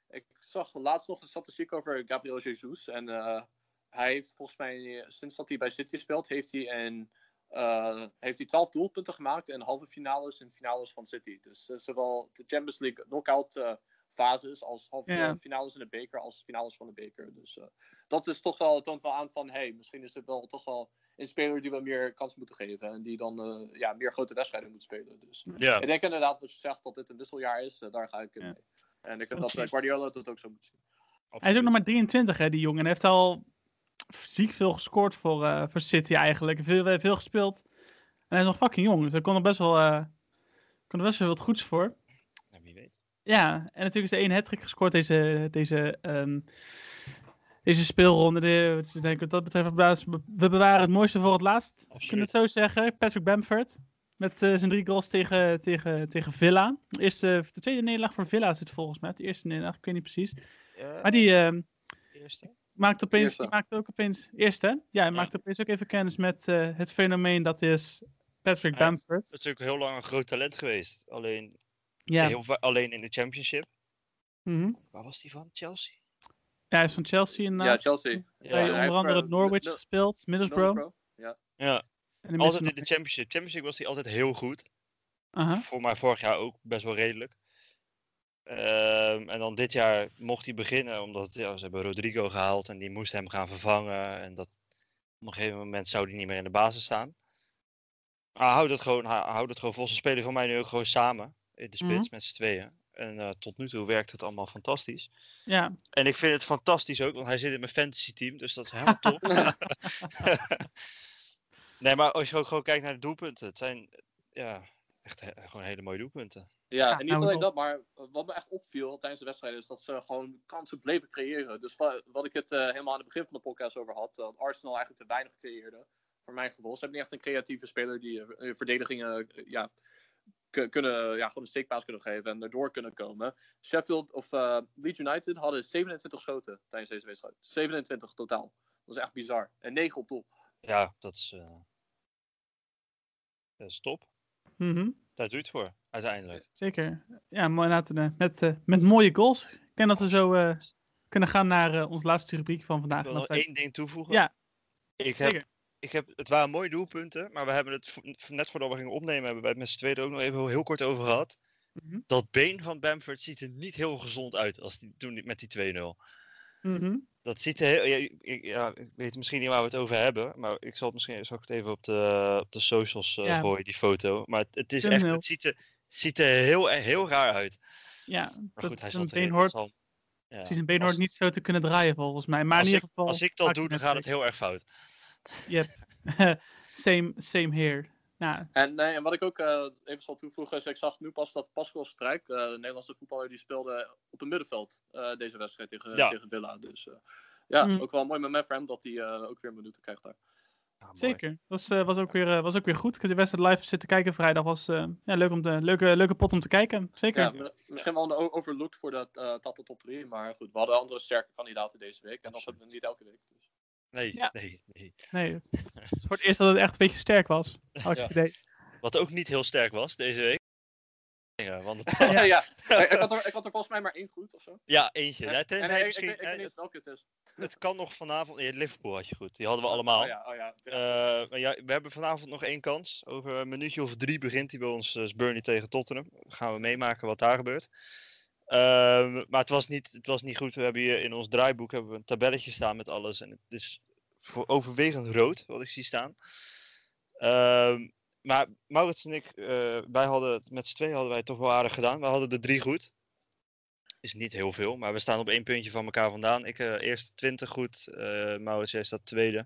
ik zag laatst nog een statistiek over Gabriel Jesus. En eh, hij heeft volgens mij, sinds dat hij bij City speelt, heeft hij, een, eh, heeft hij 12 doelpunten gemaakt in halve finales en finales van City. Dus zowel de Champions League knockout eh fases als halve Ja. finales in de beker als finales van de beker. Dus eh, dat is toch wel, het toont wel aan van, hey, misschien is het wel toch wel een speler die we meer kans moeten geven. En die dan eh, ja, meer grote wedstrijden moet spelen. Dus Ja. ik denk inderdaad wat je zegt, dat dit een wisseljaar is. eh, daar ga ik in Ja. mee. En ik vind Dat. Guardiola dat ook zo moet zien. Hij is ook nog maar 23, hè, die jongen. En hij heeft al ziek veel gescoord voor, eh, voor City eigenlijk. Veel, veel gespeeld. En hij is nog fucking jong. Dus hij kon er best wel, eh, kon er best wel wat goeds voor. Ja, en natuurlijk is er één hat gescoord deze, deze, ehm, deze speelronde. De, dus ik denk wat dat betreft, we bewaren- we bewaren het mooiste voor het laatst. Kunnen we het zo zeggen? Patrick Bamford. Met eh, zijn drie goals tegen, tegen, tegen Villa. De, eerste, de tweede nederlaag voor Villa is het volgens mij. De eerste nederlaag, ik weet niet precies. Maar die ehm, Eerste? maakt opeens, Eerste. die maakt ook opeens, eerste hè? Ja, hij Ja. maakt opeens ook even kennis met eh, het fenomeen dat is Patrick. Bamford. Het is natuurlijk heel lang een groot talent geweest. Alleen, Ja, heel va- alleen in de championship. mhm. Waar was die van? Chelsea? ja, hij is van Chelsea Ja, inderdaad. Chelsea. Bij Ja, hij onder andere voor- Norwich gespeeld, Middlesbrough. Middlesbrough. Ja. Ja, En de altijd in de championship. Championship was hij altijd heel goed. Aha. Voor mij vorig jaar ook best wel redelijk. Ehm, en dan dit jaar mocht hij beginnen, omdat ja, ze hebben Rodrigo gehaald en die moest hem gaan vervangen. En dat, op een gegeven moment zou hij niet meer in de basis staan. Maar houd het gewoon, hou houd het gewoon vol. Ze spelen van mij nu ook gewoon samen in de spits Mhm. met z'n tweeën. En eh, tot nu toe werkt het allemaal fantastisch. Ja, En ik vind het fantastisch ook, want hij zit in mijn fantasy team, dus dat is helemaal top. nee, maar als je ook gewoon kijkt naar de doelpunten, het zijn ja, echt he- gewoon hele mooie doelpunten. Ja, Ja, en niet alleen dat, maar wat me echt opviel tijdens de wedstrijd is dat ze gewoon kansen bleven creëren. Dus wa- wat ik het eh, helemaal aan het begin van de podcast over had, dat Arsenal eigenlijk te weinig creëerde, voor mijn gevoel. Ze hebben niet echt een creatieve speler die eh, verdedigingen eh, ja, kunnen, ja, gewoon een steekpaas kunnen geven en erdoor kunnen komen. Sheffield of eh, Leeds United hadden 27 schoten tijdens deze wedstrijd. 27 totaal. Dat is echt bizar. En 9 op doel. Ja, dat is, eh dat is top. mhm, Daar doe je het voor, uiteindelijk. zeker. Ja, mooi laten we met, eh, met mooie goals. Ik denk dat we zo eh, kunnen gaan naar onze laatste rubriek van vandaag. Ik wil nog één ding toevoegen. Ja, ik heb, zeker. Ik heb, het waren mooie doelpunten, maar we hebben het net voordat we gingen opnemen, hebben wij het met z'n tweeën er ook nog even heel, heel kort over gehad. Mhm. Dat been van Bamford ziet er niet heel gezond uit als die, toen met die 2-0. Mhm. Dat ziet er heel. Ja, ik- ik, ja, ik weet misschien niet waar we het over hebben. Maar ik zal het misschien zal ik het even op de, op de socials eh, Ja. gooien, die foto. Maar het, het is echt. Het ziet er, het ziet er heel, heel raar uit. Ja, Maar goed, hij zat erin. hoort, zal- ja, precies, een been hoort als, niet zo te kunnen draaien volgens mij. Maar als in ik, ieder geval... als ik dat doe, dan gaat het heel erg fout. Yep. same, same here. Nou, En, nee, en wat ik ook eh, even zal toevoegen is, ik zag nu pas dat Pascal Strijk, eh, de Nederlandse voetballer, die speelde op het middenveld eh, deze wedstrijd tegen, Ja. tegen Villa. Dus eh, ja, Mm. ook wel een mooi moment voor hem dat hij eh, ook weer minuten krijgt daar. Ja, zeker. Was, eh, was, ook weer, eh, was ook weer goed. Ik heb de wedstrijd live zitten kijken vrijdag. Was eh, ja, leuk om te, leuke, leuke pot om te kijken. Zeker. Ja, mi- misschien wel een overlooked voor de uh, Tata top 3, maar goed, we hadden andere sterke kandidaten deze week en dat hebben we niet elke week. Dus. Nee, Ja. nee, nee. Nee, het het is voor het eerst dat het echt een beetje sterk was. Had ik Ja. het idee. Wat ook niet heel sterk was deze week. Want het, Ja, ja. Ik, had er, ik had er volgens mij maar één goed of zo. ja, eentje. En- Ja, en tenzij ik- ik, misschien, ik, ik weet niet het, eens welke het is. het kan nog vanavond. Ja, Liverpool had je goed. Die hadden we allemaal. Oh ja, oh ja. Eh, maar ja, we hebben vanavond nog één kans. Over een minuutje of drie begint hij bij ons uh, Burnley tegen Tottenham. Gaan we meemaken wat daar gebeurt. Ehm, maar het was, niet, het was niet goed. We hebben hier in ons draaiboek hebben we een tabelletje staan met alles. En het is voor overwegend rood wat ik zie staan. Ehm, maar Maurits en ik, eh, wij hadden het met z'n tweeën hadden wij toch wel aardig gedaan. We hadden de drie goed. is niet heel veel, maar we staan op één puntje van elkaar vandaan. Ik uh, eerste 20 goed, uh, Maurits, jij staat tweede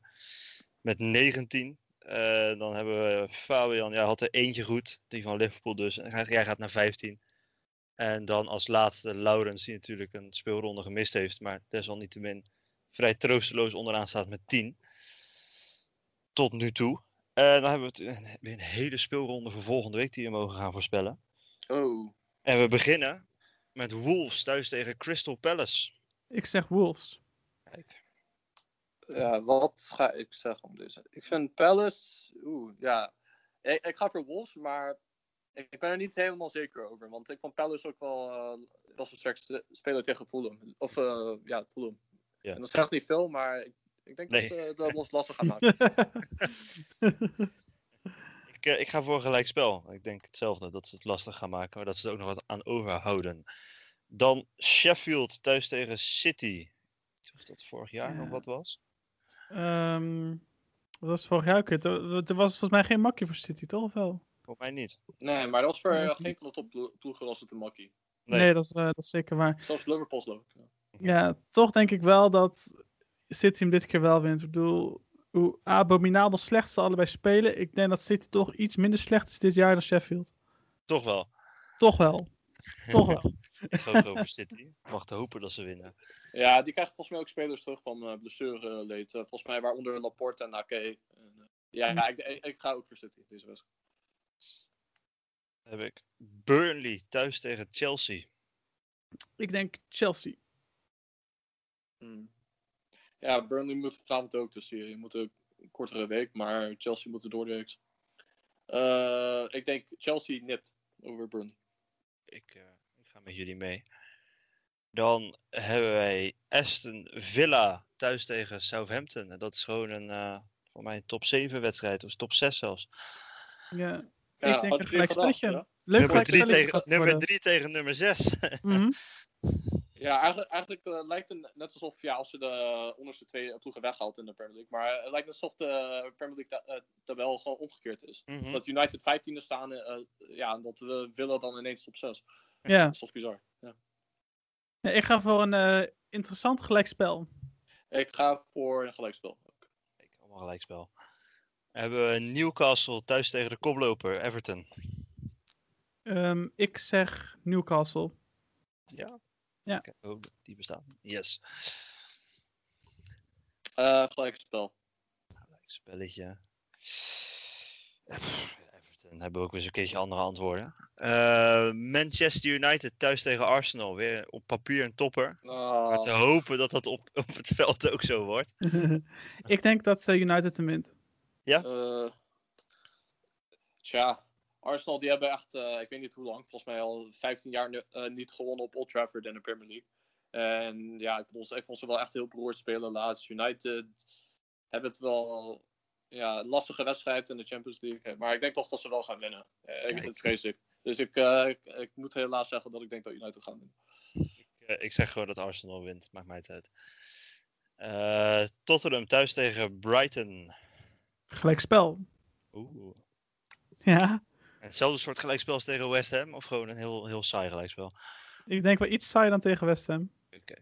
met 19. Uh, dan hebben we Fabian, jij had er eentje goed, die van Liverpool dus. En jij gaat naar 15. En dan als laatste Laurens, die natuurlijk een speelronde gemist heeft, maar desalniettemin vrij troosteloos onderaan staat met 10. Tot nu toe. En dan hebben we het, een hele speelronde voor volgende week die we mogen gaan voorspellen. Oh. En we beginnen met Wolves thuis tegen Crystal Palace. Ik zeg Wolves. Kijk. Ja, wat ga ik zeggen om deze? Ik vind Palace. Oeh, ja. Ik, ik ga voor Wolves, maar ik, ben er niet helemaal zeker over. Want ik vond Palace ook wel. Uh, was het sterkste speler tegen Fulham. Of uh, ja, Fulham. Ja. En dat zegt niet veel, maar ik, ik denk Nee. dat ze dat ons lastig gaan maken. Ik, eh, ik ga voor gelijk spel. Ik denk hetzelfde, dat ze het lastig gaan maken, maar dat ze er ook nog wat aan overhouden. Dan Sheffield thuis tegen City. Ik weet niet of dat vorig jaar nog wat was. Ehm, wat was het vorig jaar? ook? Er er was volgens mij geen makje voor City, toch? Of wel? Voor mij niet. Nee, maar dat was voor Nee, dat geen van de topploegen was het een makkie. Nee. Nee, dat, is, eh, dat is zeker waar. Zelfs Liverpool geloof ik. Ja. Ja, toch denk ik wel dat City hem dit keer wel wint. Ik bedoel, hoe abominabel slecht ze allebei spelen. Ik denk dat City toch iets minder slecht is dit jaar dan Sheffield. Toch wel. Toch wel. Toch wel. Ik ga ook over City. Mag te hopen dat ze winnen. Ja, die krijgen volgens mij ook spelers terug van uh, blessureleed. Uh, volgens mij waaronder Laporte en Ake. En, uh, ja, ja ik, ik, ik, ga ook voor City deze wedstrijd. Heb ik Burnley thuis tegen Chelsea. Ik denk Chelsea. Hmm. Ja, Burnley moet vanavond ook dus hier. Je moet een kortere week, maar Chelsea moet er door de week. Uh, ik denk Chelsea nipt over Burnley. Ik, uh, ik ga met jullie mee. Dan hebben wij Aston Villa thuis tegen Southampton. En dat is gewoon een, uh, voor mij een top 7 wedstrijd, of top 6 zelfs. Ja, Ja, ik denk een gelijkspelletje. Leuk nummer 3 gelijkspelletje tegen, nummer drie tegen nummer 6. Mhm. Ja, eigenlijk, eigenlijk uh, lijkt het net alsof, ja, als ze de onderste twee ploegen weghaalt in de Premier League. Maar het lijkt net alsof de Premier League ta uh, tabel gewoon omgekeerd is. Mhm. Dat United 15e staan, uh, ja, en dat we willen dan ineens top 6. Ja. Dat is toch bizar. Ja. Ja, ik ga voor een eh, interessant gelijkspel. Ik ga voor een gelijkspel. Ik allemaal gelijkspel. Hebben we Newcastle thuis tegen de koploper Everton. Ehm, ik zeg Newcastle. Ja? Ja. Kijk, oh, die bestaan. Yes. Uh, gelijkspel. Spelletje. Everton hebben we ook weer eens een keertje andere antwoorden. Uh, Manchester United thuis tegen Arsenal. Weer op papier een topper. Uh, Maar te hopen dat dat op, op het veld ook zo wordt. ik denk dat uh, United hem wint. Uh, tja, Arsenal die hebben echt, uh, ik weet niet hoe lang, volgens mij al 15 jaar uh, niet gewonnen op Old Trafford in de Premier League. En ja, ik, bedoel, ik vond ze wel echt heel beroerd spelen laatst. United hebben het wel ja, lastige wedstrijd in de Champions League. Maar ik denk toch dat ze wel gaan winnen. Ik, dat vrees ik. Dus ik, ik, ik, moet helaas zeggen dat ik denk dat United gaan winnen. Ik, ik zeg gewoon dat Arsenal wint. Maakt mij het uit. Tottenham thuis tegen Brighton. Gelijkspel. Oeh. Ja. Hetzelfde soort gelijkspel als tegen West Ham? Of gewoon een heel, heel saai gelijkspel? Ik denk wel iets saai dan tegen West Ham. Oké.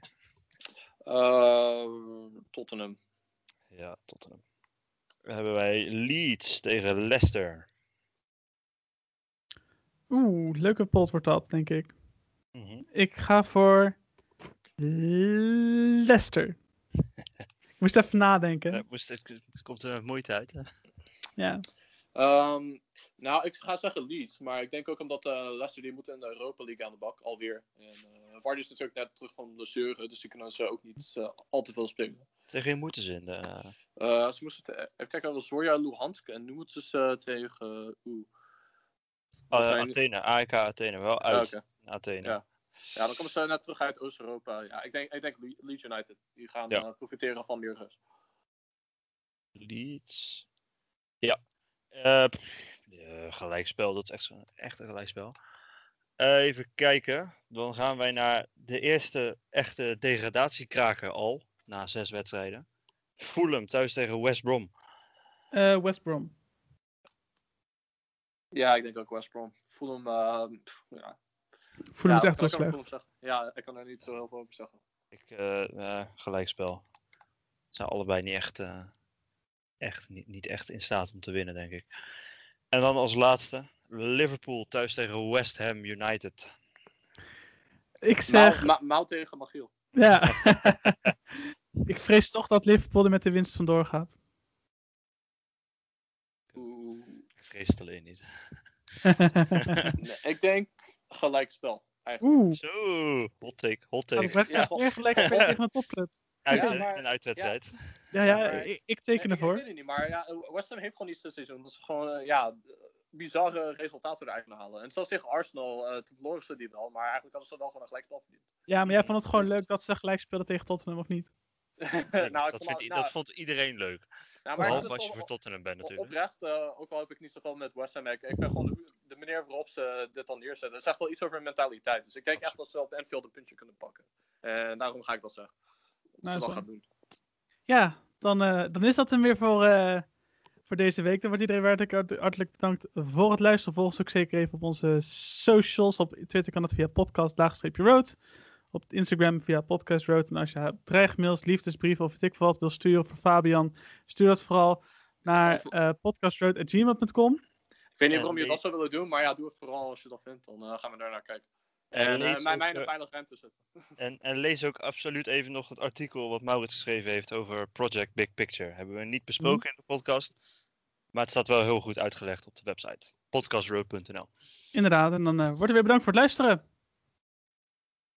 Okay. Tottenham. Ja, Tottenham. Dan hebben wij Leeds tegen Leicester. Oeh, leuke pot wordt dat, denk ik. Mm -hmm. Ik ga voor Leicester. Ik moest even nadenken. Ja, moest, het, het komt er met moeite uit. Hè? Ja. Um, nou, ik ga zeggen Leeds, maar ik denk ook omdat uh, Leicester die moet in de Europa League aan de bak, alweer. En uh, Vardy is natuurlijk net terug van blessure, dus die kunnen ze ook niet uh, al te veel spelen. Tegen wie moeten ze in de... Uh, ze moesten te, even kijken, dat Zorja Luhansk en nu moeten ze tegen... Oeh. Uh, Athene, AEK Athene, wel uit. Ja, okay. Athene. Ja. Ja, dan komen ze net terug uit Oost-Europa. Ja, ik denk, ik denk Leeds United. Die gaan ja. profiteren van rust. Leeds. Ja. Uh, uh, gelijkspel, dat is echt, echt een gelijkspel. Uh, even kijken. Dan gaan wij naar de eerste echte degradatiekraker al. Na zes wedstrijden. Fulham thuis tegen West Brom. Uh, West Brom. Ja, ik denk ook West Brom. Fulham, uh, pff, ja. Voelen ja, het echt wel slecht. Ja, ik kan er niet zo heel veel over zeggen. Ik, eh, eh, gelijkspel. Zijn allebei niet echt, eh, echt niet, niet echt in staat om te winnen, denk ik. En dan als laatste, Liverpool thuis tegen West Ham United. Ik zeg, Maal, ma, maal tegen Magiel. ja. ik vrees toch dat Liverpool er met de winst vandoor gaat. Oeh. Ik vrees het alleen niet. Nee, ik denk gelijkspel. Eigenlijk. Oeh, Zo, hot take, hot take. Ja. weer gelijk spelen tegen een topclub. Uit, Ja, maar- een uitwedstrijd. Ja, ja, maar- ik, ik teken Nee, ik, ik ervoor. weet het niet, maar ja, West Ham heeft gewoon niet dit seizoen. Dat is gewoon, eh, ja, bizarre resultaten eruit kunnen halen. En zoals tegen Arsenal, eh toen verloren ze die wel, maar eigenlijk hadden ze wel gewoon een gelijkspel verdiend. Ja, maar jij vond het gewoon leuk dat ze gelijk speelden tegen Tottenham, of niet? nou, dat, vond, vindt i- nou, dat vond iedereen leuk. Nou, maar Behalve als je voor Tottenham bent natuurlijk. Oprecht, eh, ook al heb ik niet zoveel met West Ham, ik, ik vind gewoon de, de manier waarop ze dit dan neerzetten, het zegt wel iets over hun mentaliteit. Dus ik denk echt dat ze op Anfield een puntje kunnen pakken. En daarom ga ik dat zeggen. Dat Nou, ze is dat wel- gaan doen. Ja, dan, eh, dan is dat hem weer voor, eh, voor deze week. Dan wordt iedereen hartelijk, hart- hartelijk bedankt voor het luisteren. Volg ons ook zeker even op onze socials. Op Twitter kan het via podcast laagstreepje road. Op Instagram via podcast road. En als je dreigmails, liefdesbrieven of weet ik veel wat wil sturen voor Fabian, stuur dat vooral naar Of- eh podcastroad.gmail.com. Ik weet niet waarom je dat zou willen doen, maar ja, doe het vooral als je dat vindt. Dan eh, gaan we daar naar kijken. En, eh, mij, ook, mij in een eh, veilige ruimte zetten. en, en lees ook absoluut even nog het artikel wat Maurits geschreven heeft over Project Big Picture. Hebben we niet besproken in de podcast. Maar het staat wel heel goed uitgelegd op de website. podcastroad.nl Inderdaad. En dan eh wordt er weer bedankt voor het luisteren.